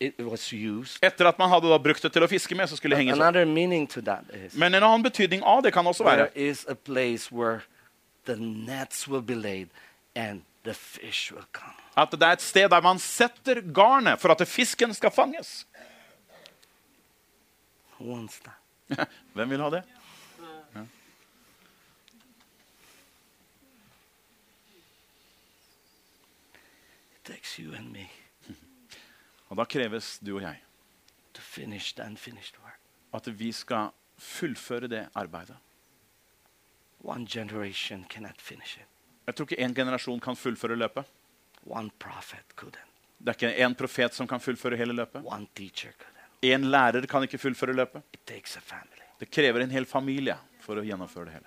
it was used. Etter at man hadde brukt det til å fiske med, så skulle det henge opp. Another meaning to that is Men en annen betydning av det kan også være is a place where the nets will be laid and the fish will come. at det er et sted der man setter garnet for at fisken skal fanges. <laughs> Hvem vil ha det? Takes you and me Og da kreves du og jeg to finish the unfinished work. at vi skal fullføre det arbeidet. One generation cannot finish it. Jeg tror ikke én generasjon kan fullføre løpet. One prophet couldn't. Det er ikke én profet som kan fullføre hele løpet. One teacher couldn't. Én lærer kan ikke fullføre løpet. It takes a family. Det krever en hel familie for å gjennomføre det hele.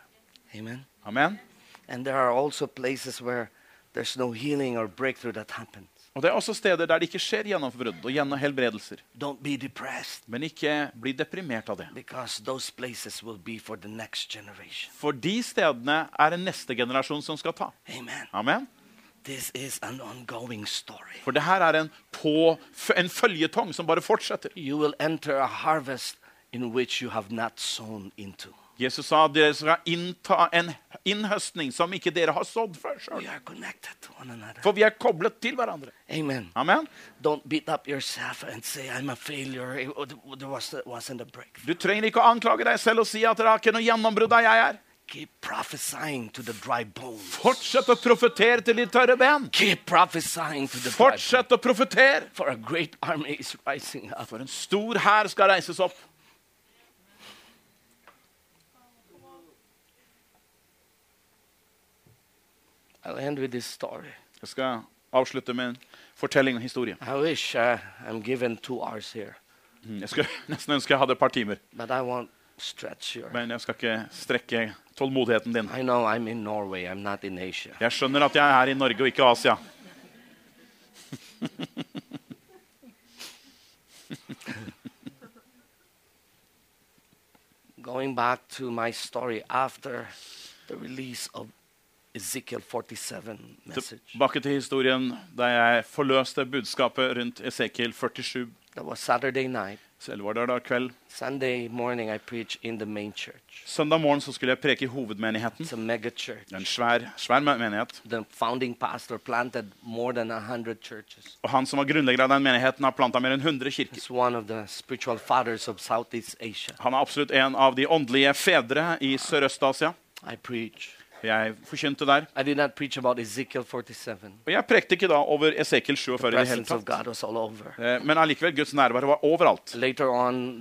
Amen. Amen. And there are also places where there's no healing or breakthrough that happens. Og Det er også steder der det ikke skjer gjennombrudd og gjennom helbredelser. Don't be Men ikke bli deprimert av det. those will be for the next. For de stedene er det neste generasjon som skal ta. Amen. Amen. This is an story. For det her er en, på, en føljetong som bare fortsetter. You will enter a in which you have not sown into. Jesus sa at dere skal innta en innhøstning som ikke dere har sådd før sjøl. For vi er koblet til hverandre. Amen. Amen. Don't beat up yourself and say, I'm a failure. It- There was. Du trenger ikke å anklage deg selv og si at det er ikke noe gjennombrudd der jeg er. Keep prophesying to the dry bones. Fortsett å profetere til de tørre ben. Keep prophesying to the. Fortsett å profetere. For a great army is rising up. For en stor hær skal reises opp. I'll end with this story. Jeg skal avslutte med en fortelling, og historie. Wish uh, I'm given two hours here, Mm, Jeg skulle <laughs> nesten ønske jeg hadde et par timer, but I won't stretch your. men jeg skal ikke strekke tålmodigheten din. I know I'm in Norway. I'm not in Asia. Jeg skjønner at jeg er i Norge og ikke Asia. Going back to my story after the release of Ezekiel 47 message. Tilbake til historien da jeg forløste budskapet rundt Esekiel 47. That was Saturday night. Selv var det da kveld. Sunday morning, I preach in the main church. Søndag morgen så skulle jeg preke i hovedmenigheten. It's a mega church. Er en svær, svær menighet. The founding pastor planted more than a hundred churches. Og han som var grunnlegger av den menigheten, har planta mer enn 100 kirker. He's one of the spiritual fathers of Southeast Asia. Han er absolutt en av de åndelige fedre i Sørøst-Asia. I preach. Jeg forkynte der. I did not preach about Ezekiel 47. Og jeg prekte ikke da over Esekiel 47 i det hele tatt. Eh, Men allikevel, Guds nærvær var overalt. On,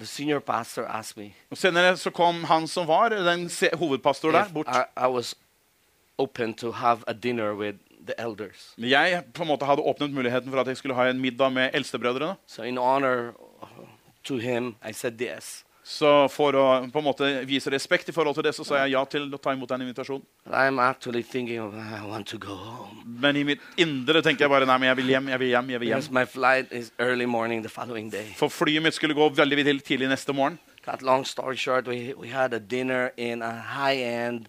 me Og Senere så kom han som var den hovedpastor der, bort. I, I. Jeg på en måte hadde åpnet muligheten for at jeg skulle ha en middag med eldstebrødrene. So, in honor to him, I said yes. Så for å på en måte vise respekt i forhold til det, så sa jeg ja til å ta imot den invitasjonen. Of Men i mitt indre tenker jeg bare nei, men jeg vil hjem, jeg vil hjem, jeg vil hjem. my is early morning the day. For flyet mitt skulle gå veldig tidlig neste morgen. Cut long story short, we, we had a dinner in a high-end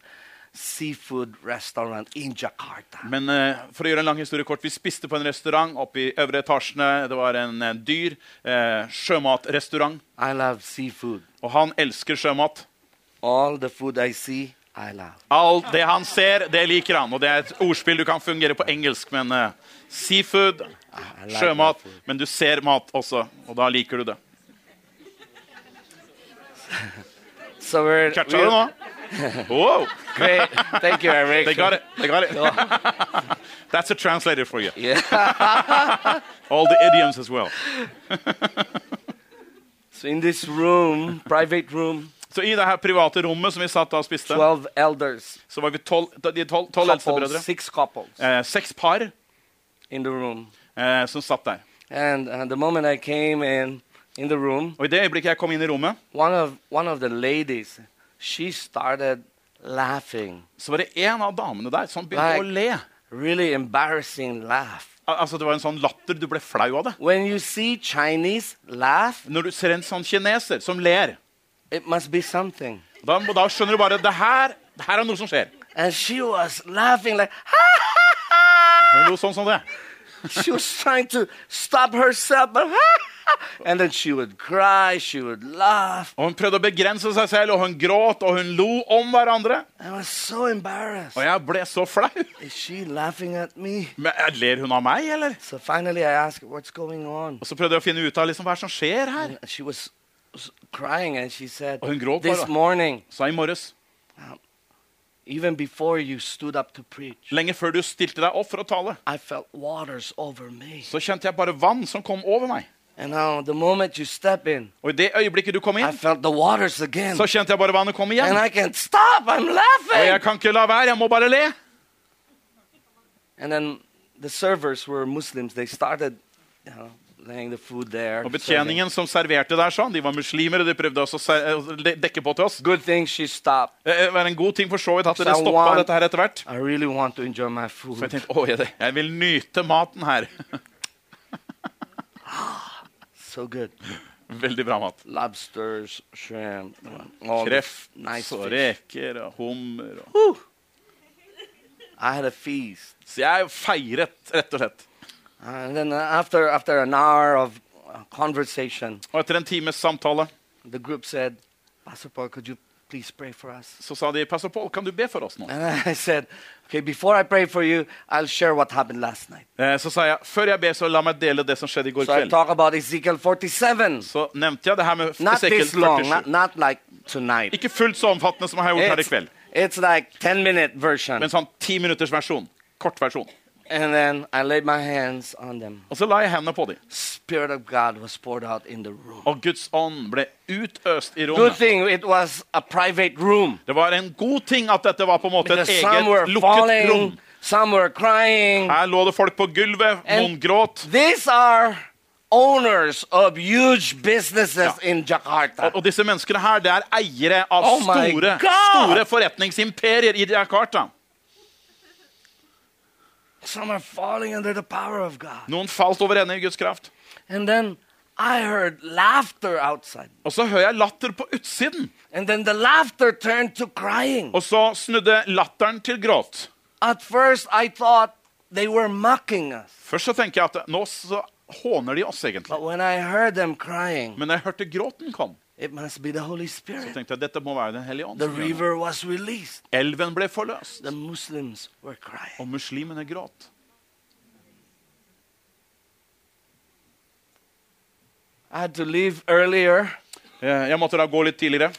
seafood restaurant in Jakarta. Men uh, for å gjøre en lang historie kort, vi spiste på en restaurant oppe i øvre etasjene. Det var en, uh, dyr uh, sjømatrestaurant. I love seafood. Og han elsker sjømat. All the food I see, I love. Alt det han ser, det liker han. Og det er et ordspill du kan fungere på engelsk, men seafood, like sjømat, men du ser mat også, og da liker du det. <laughs> So Catcha du nå? <laughs> Wow, great. Thank you, Eric. they got it. They got it. <laughs> That's a translator for you. Yeah. <laughs> All the idioms as well. <laughs> so in this room, private room, Så i det her private rommet som vi satt da og spiste, 12 elders, så var vi tolv, de tolv, tolv eldste couples, brødre. six couples Eh, seks par in the room. eh, som satt der. And uh, the moment I came in in the room, Og i det øyeblikket jeg kom inn i rommet, one of one of the ladies, she started laughing, så var det en av damene der som begynte like, å le. really embarrassing laugh. Al altså Det var en sånn latter. Du ble flau av det. When you see Chinese laugh, Når du ser en sånn kineser som ler, it must be something. da, da skjønner du bare det her, det her er noe som skjer. And she was laughing like, Det er Noe sånn som det. she was trying to stop herself, but <laughs> and then she would cry, she would laugh. Og Hun prøvde å begrense seg selv, og hun gråt og hun lo om hverandre. I was so embarrassed. Og jeg ble så flau. Is she laughing at me? Men eh, Ler hun av meg, eller? So finally, I asked "What's going on?" Og så prøvde jeg å finne ut av liksom, hva som skjer her. And she was crying, and she said, Og hun gråt "This bare. morning, Så i morges, even before you stood up to preach, lenge før du stilte deg opp for å tale, I felt waters over me. så kjente jeg bare vann som kom over meg. And now, the moment you step in, Og i det øyeblikket du kom I inn, felt the waters again, så kjente jeg bare vannet komme and igjen. I can't stop. I'm Og jeg kan ikke la være, jeg må bare le. And then the servers were Muslims. They started, you know, laying the food there. Og betjeningen som serverte der sånn, de var muslimer, og de prøvde også å dekke på til oss. Good thing she stopped. Det var en god ting for så vidt at dere stoppa want- dette her etter hvert. I really want to enjoy my Så jeg tenkte, å, jeg, jeg vil nyte maten her. <laughs> So good. Veldig bra mat. Lobsters, shrimp, Kreft nice og reker og hummer. Og. I had a feast. Så jeg feiret, rett og slett. And then uh, after, after an hour of uh, conversation, Og etter en times samtale the group said, Pastor Paul, could you please pray for us? så sa de, Pastor Paul, kan du be for oss nå? Said, okay, before I pray for you, I'll share what happened last night. Eh, Så sa jeg, før jeg ber, så la meg dele det som skjedde i går So I kveld. talk about Ezekiel 47. Så nevnte jeg det her med Not Esekiel this long, 47. not, not like tonight. Ikke fullt så omfattende som jeg har gjort her i kveld. it's like 10 minute version. Men sånn ti minutters versjon. Kort versjon. And then I laid my hands on them. Og så la jeg hendene på dem. Spirit of God was poured out in the room. Og Guds ånd ble utøst i Good rommet. thing it was a private room. Det var en god ting at dette var på en måte et Because were eget lukket rom. Some were crying. Her lå det folk på gulvet. And- Noen gråt. These are owners of huge businesses in Jakarta. Og, og disse menneskene her, det er eiere av Oh store, store forretningsimperier i Jakarta. Some are falling under the power of God. Noen falt over ende i Guds kraft. And then I heard laughter outside. Og så hører jeg latter på utsiden. And then the laughter turned to crying. Og så snudde latteren til gråt. First, I thought they were mocking us. Først så tenker jeg at nå så håner de oss egentlig. But when I heard them crying, Men da jeg hørte gråten kom, it must be the Holy så tenkte jeg dette må være Den hellige ånd. The river was released. Elven ble forløst, The Muslims were crying. og muslimene gråt. I had to leave earlier Eh, Jeg måtte da gå litt tidligere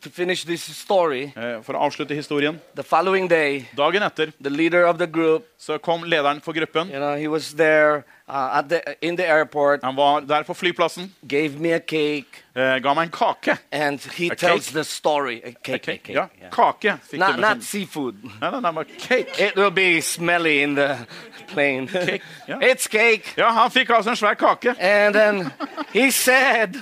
to this story. eh, for å avslutte historien. The day, Dagen etter the of the group, så kom lederen for gruppen. you know, he was there uh, the, in the airport, Han var der på flyplassen, gave me a cake, Uh, ga meg en kake. and he A tells cake? the story. A cake, a cake. cake, Ja, yeah. kake fikk Not, not seafood. Nei, nei, nei, cake. It will be smelly in the plane. Cake, yeah. <laughs> It's cake. Ja, han fikk altså en svær kake. And then he said,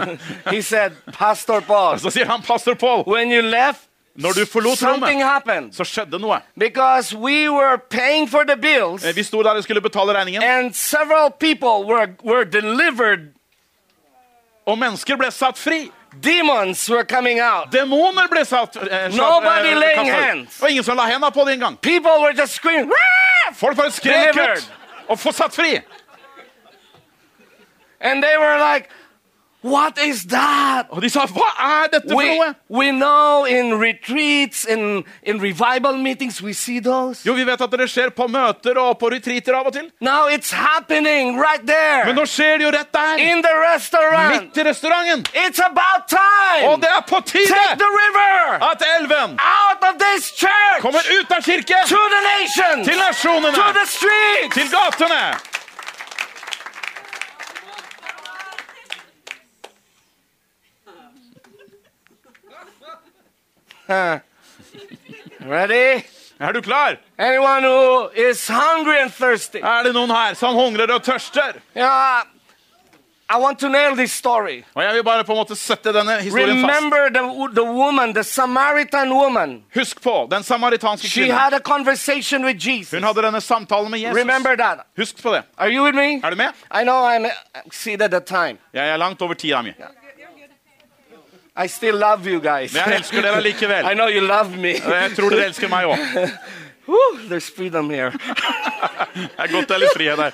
<laughs> he said, Pastor Paul, <laughs> Så sier han, pastor Paul, when you left, når du forlot rommet, så skjedde noe. we were for the bills Eh, Vi sto der og skulle betale regningen, and were, were og mennesker ble satt fri. Demons were coming out. Demoner ble satt eh, Nobody eh, laying kastet hands. Og ingen som la hendene på det engang. People were just screaming! Folk bare skrek ut og få satt fri. and they were like, What is that? Og de sa, hva er dette for We, noe? we know in retreats, in, in revival meetings, we see those. Jo, vi vet at det skjer på møter og på retreater av og til. Now it's happening right there Men nå skjer det jo rett der. in the restaurant. Midt i restauranten. It's about time. Og det er på Take tide the river at elven out of this church kommer ut av kirken to the nations, til nasjonene, to the streets. til gatene. <laughs> Ready? Er du klar? Anyone who is hungry and thirsty? Er det noen her som hungrer og tørster? Yeah, I want to nail this story. Og jeg vil bare på en måte sette denne historien fast. Remember the, the woman, the Samaritan woman. Husk på, den samaritanske She kvinnen. had a conversation with Jesus. Hun hadde denne samtalen med Jesus. Remember that. Husk på det. Are you with me? Er du med? I know I'm exceeded the time. Jeg er langt over tida mi. I still love you guys. Men jeg elsker dere likevel. <laughs> I know you love me. Jeg tror dere elsker meg òg. <laughs> There's freedom here. <laughs> Det er godt det er litt frihet der.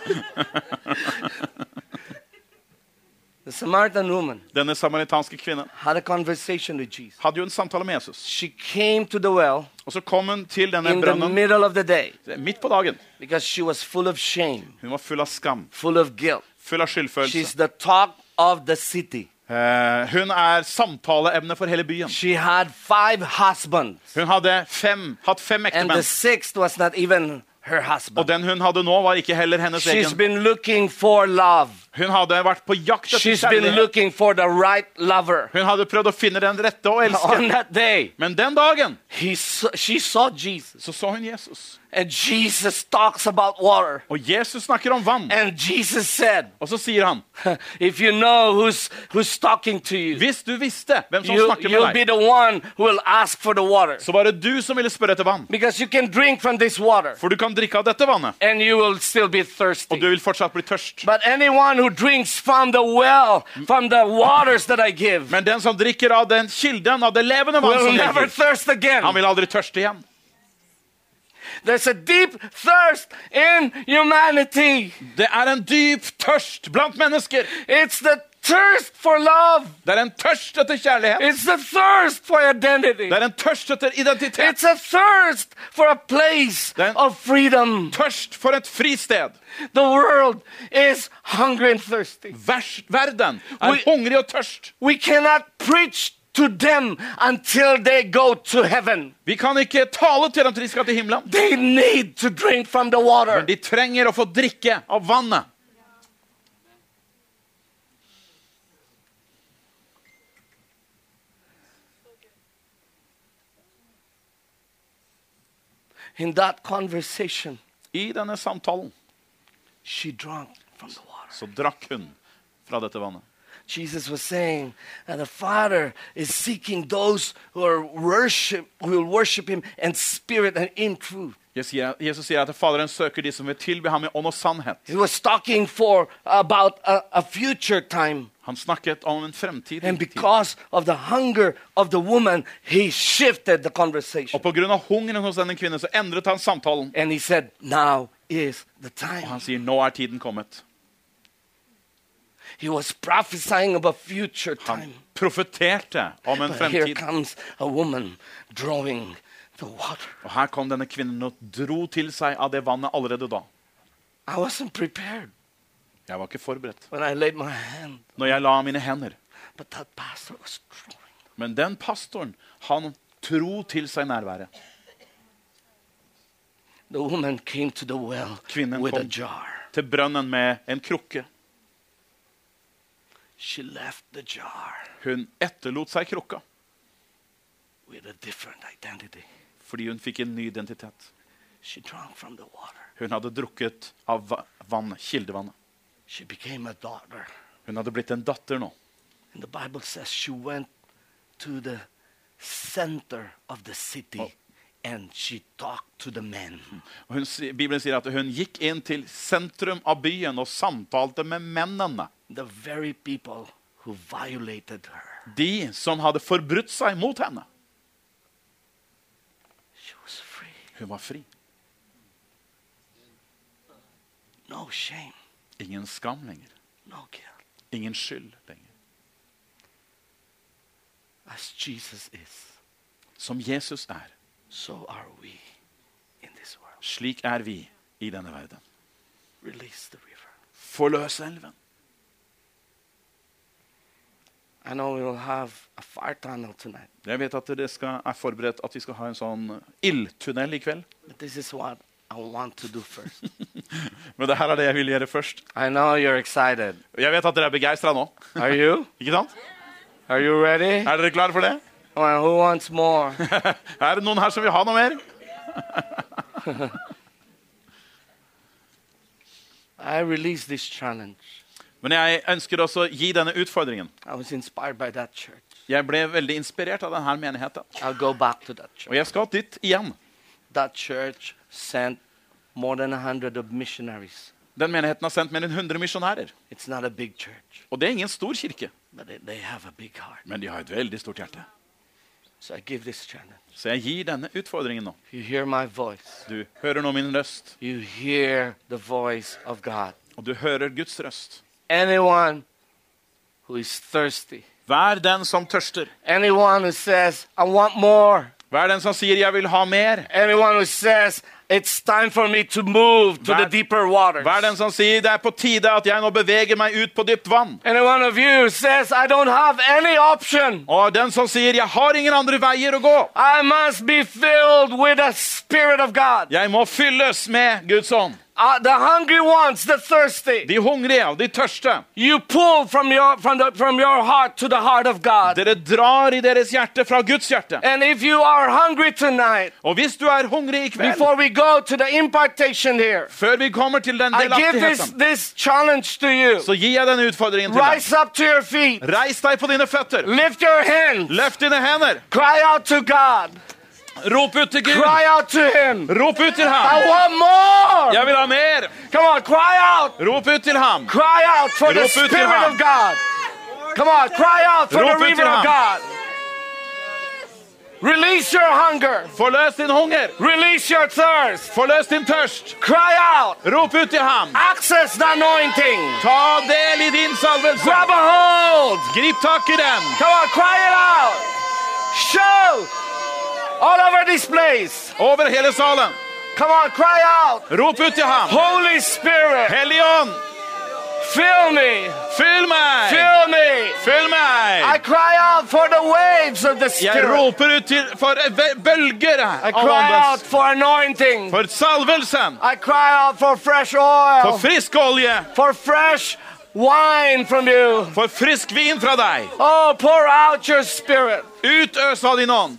The Samaritan woman Denne samaritanske kvinnen had a conversation with Jesus. hadde jo en samtale med Jesus. She came to the well Og så kom hun til denne in the brønnen middle of the day midt på dagen. because she was full of shame, Hun var full av skam, full of guilt. full av She's skyldfølelse. the talk of the city. Eh, hun er samtaleemne for hele byen. She had five husbands, Hun hadde fem, hatt fem ektemenn. Og den hun hadde nå, var ikke heller hennes She's egen. Hun hadde vært på jakt etter She's been kjærlighet. looking for the right lover. Hun hadde prøvd å finne den rette å On elske. that day, Men den dagen he saw, she saw Jesus, så så hun Jesus. and Jesus talks about water. Og Jesus snakker om vann. And Jesus said, Og så sier han, <laughs> If you know who's, who's talking to you, hvis du visste hvem som you, snakker you'll med be deg, the one who will ask for the water. så var det du som ville spørre etter vann. Because you can drink from this water, For du kan drikke av dette vannet, and you will still be og thirsty. du vil fortsatt bli tørst. But anyone who drinks from the well, from the waters that I give, Men den som drikker av den kilden, av det levende vann han vil aldri tørste igjen. There's a deep thirst in humanity. Det er en dyp tørst blant mennesker. It's the thirst for love. Det er en tørst etter kjærlighet. It's a thirst for identity. Det er en tørst etter identitet. It's a thirst for a place Then- of freedom. Tørst for et fristed. The world is hungry and thirsty. Vers, verden er We- hungrig og tørst. We cannot preach to them until they go to heaven. Vi kan ikke tale til dem til de skal til himmelen. They need to drink from the water. Men de trenger å få drikke av vannet. In that conversation, I denne samtalen she drank from the water. så drakk hun fra dette vannet. Jesus was saying that the Father is seeking those who are worship, who will worship Him in spirit and in truth. Jesus sier, at Faderen søker de som vil tilbe ham i ånd og sannhet. He was talking for about a, a time. Han snakket om en fremtid. And because of the hunger of the woman, he shifted the conversation. Og på grunn av hungeren hos denne kvinnen så endret han samtalen. And he said, Now is the Og han sier, nå er tiden kommet. He was prophesying about future Han profeterte om en But here fremtid. comes a woman drawing. Og her kom denne kvinnen og dro til seg av det vannet allerede da. I wasn't prepared Jeg var ikke forberedt. when I laid my hand, Når jeg la mine hender. but that pastor was drawing. Men den pastoren, han tro til seg nærværet. Kvinnen kom. Til brønnen med en krukke. She left the jar Hun etterlot seg krukka fordi hun fikk en ny identitet. Hun hadde drukket av vann, kildevannet. Hun hadde blitt en datter nå. Oh. hun, Bibelen sier at hun gikk inn til sentrum av byen og samtalte med mennene. De som hadde forbrutt seg mot henne. She was free. Hun var fri. No shame, Ingen skam lenger. no guilt. Ingen skyld lenger. As Jesus is, Som Jesus er, so are we in this world. slik er vi i denne verden. Release the river. Forløs elven. I know we will have a fire tunnel tonight, Jeg vet at dere skal, er forberedt at vi skal ha en sånn ildtunnel i kveld. but this is what I want to do first. <laughs> Men det her er det jeg vil gjøre først. I know you're excited. Jeg vet at dere er begeistra nå. Are you? <laughs> Ikke sant? Are you ready? Er dere klare for det? Well, who wants more? <laughs> Er det noen her som vil ha noe mer? I release this challenge. Men jeg ønsker også å gi denne utfordringen. Jeg ble veldig inspirert av denne menigheten. Og jeg skal dit igjen. Den menigheten har sendt mer enn 100 misjonærer. Og det er ingen stor kirke, men de har et veldig stort hjerte. Så jeg gir denne utfordringen nå. Du hører nå min røst, og du hører Guds røst. Anyone who is thirsty, Vær den som tørster. anyone who says, I want more, Vær den som sier 'jeg vil ha mer'. anyone who says, it's time for me to move to the Vær- deeper waters. Vær den som sier 'det er på tide at jeg nå beveger meg ut på dypt vann'. One of you says, I don't have any option. Og den som sier 'jeg har ingen andre veier å gå'. I must be filled with the Spirit of God. Jeg må fylles med Guds ånd. Uh, the hungry ones, the thirsty. De hungrige og de tørste. You pull from your, from, the, from your heart to the heart of God. Dere drar i deres hjerte fra Guds hjerte. And if you are hungry tonight, Og hvis du er hungrig i kveld, before we go to the impartation here, før vi kommer til den I give this, delaktigheten, this challenge to you. så gir jeg denne utfordringen til deg. Up to your feet. Reis deg på dine føtter. Lift your hands. Løft dine hender. Cry out to God. Rop ut til Gud. Cry out to Him. Rop ut til I ham. want more. Jeg vil ha mer. Come on, cry out. Rop ut til ham. Cry out for Rop til Spirit of God. Come on, cry out for Rop the river of. God. Release your hunger. Forløs din hunger. Release your thirst. Forløs din tørst. Cry out. Rop ut til ham. Access the anointing. Ta del i din salvelse. Grab a hold. Grip tak i den. Come on, cry it out. Shout. All over this place. Over hele salen. Come on, cry out. Rop ut til ham. Holy Spirit, Hellig ånd, fill me. fyll meg. Fill me. Fyll I meg. cry out for the waves of the Jeg roper ut til, for bølger I cry out for anointing. For salvelsen. I cry out for fresh For frisk olje. For fresh wine from you. For frisk vin fra deg. Oh, pour out your spirit. Utøs av din ånd.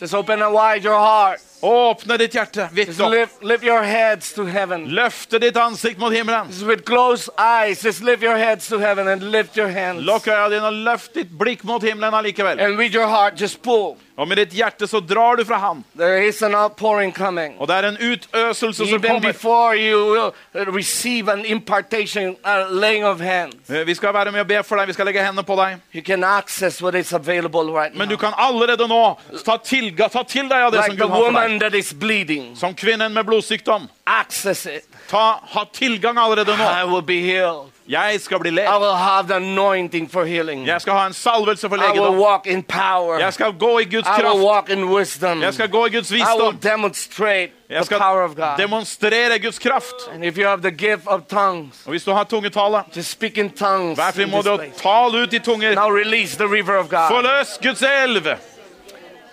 Just open wide your heart. Åpne ditt hjerte vidt opp. lift, lift your heads to heaven. Løfte ditt ansikt mot himmelen. Just with closed eyes, just lift your heads to heaven and lift your hands. Lukk øya dine og løft ditt blikk mot himmelen allikevel. And with your heart, just pull. Og med ditt hjerte så drar du fra ham. There is an outpouring coming. Og det er en utøselse som Even kommer. before you uh, receive an impartation, a laying of hands, Vi skal være med og be for deg. Vi skal legge hendene på deg. you can access what is available right Men du kan allerede nå ta til, ta til deg av det som Like som Gud har for deg. that is bleeding, Som kvinnen med blodsykdom. access it. Ta, ha tilgang allerede I nå. will be healed. Jeg skal bli I led. will have the anointing for healing. Jeg skal ha en salvelse for I will walk in power. Jeg skal gå i Guds I will kraft. walk in wisdom. Jeg skal gå i Guds I will visdom. demonstrate Jeg the skal power of God. demonstrere Guds kraft. And if you have the gift of tongues, Og hvis du har tungetale, just speak in tongues. vær frimodig og tal ut i tunger. Now release the river of God. Forløs Guds elv.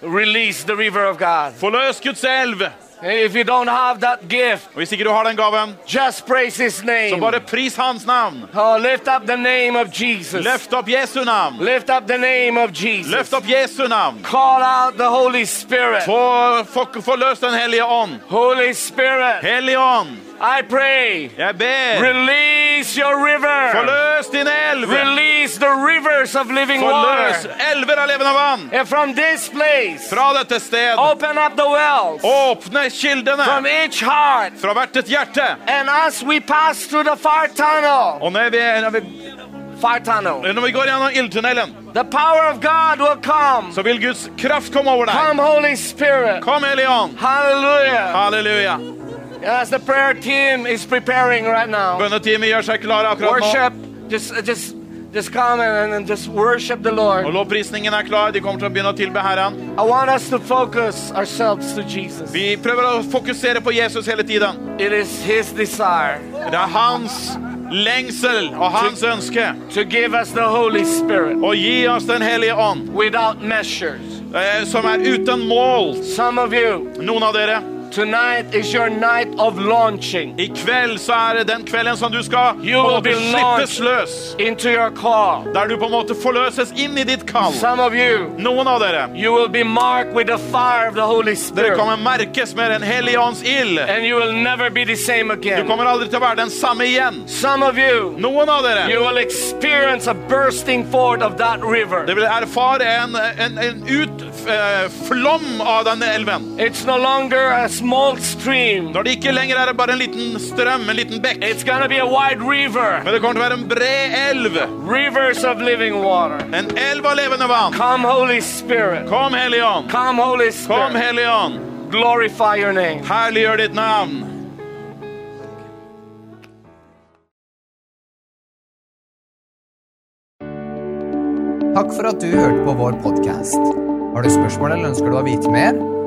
Release the river of God. Forløs Guds elv. If you don't have that gift, Og hvis ikke du har den gaven, just praise His så name. bare pris hans navn. Oh, lift up the name of Jesus. Løft opp Jesu navn. Lift up the name of Jesus. Løft opp Jesu navn. Call out the Holy Spirit. Få få- forløs Den hellige ånd. Holy Spirit, Hellige ånd, I pray. jeg ber. Release your river. Forløs din elv. Release the rivers of living Forløs water. elver av levende vann. And from this place, Fra dette sted. open up the wells Åpne from each heart. fra hvert et hjerte. And as we pass through the far tunnel, Og når vi, når vi, far tunnel, når vi går gjennom ildtunnelen, the power of God will come. så vil Guds kraft komme over deg. Come, Holy Spirit. Kom, Hellige ånd. Hallelujah. Halleluja. As the prayer team is preparing right now, Bønneteamet gjør seg klare akkurat nå. just, just, just come and, and just worship the Lord. Og lovprisningen er klar. De kommer til å begynne å tilbe Herren. I want us to focus ourselves to Jesus. Vi prøver å fokusere på Jesus hele tiden. It is His desire Det er hans lengsel og hans ønske to give us the Holy Spirit å gi oss Den hellige ånd, without measures. eh, som er uten mål. Some of you, Noen av dere, tonight is your night of launching i kveld så er det den kvelden som du skal på en måte slippes løs. into your call. Der du på en måte forløses inn i ditt kall. Some of you, Noen av dere, you will be marked with the fire of the Holy dere kommer merkes med Den hellige ånds ild. And you will never be the same Du kommer aldri til å være den samme igjen. Some of you, Noen av dere, you will experience a bursting forth of that river. dere vil erfare en, en, en utflom av denne elven. It's no longer a small stream. Når det ikke lenger er bare en liten strøm, en liten bekk, It's gonna be a wide river. men det kommer til å være en bred elv. Rivers of living water. En elv av levende vann. Come, Holy Spirit. Kom, Hellige Ånd. Come, Holy Kom, Spirit. Hellige Ånd. Glorify your name. Herliggjør ditt navn. Takk for at du hørte på vår podkast. Har du spørsmål eller ønsker du å vite mer?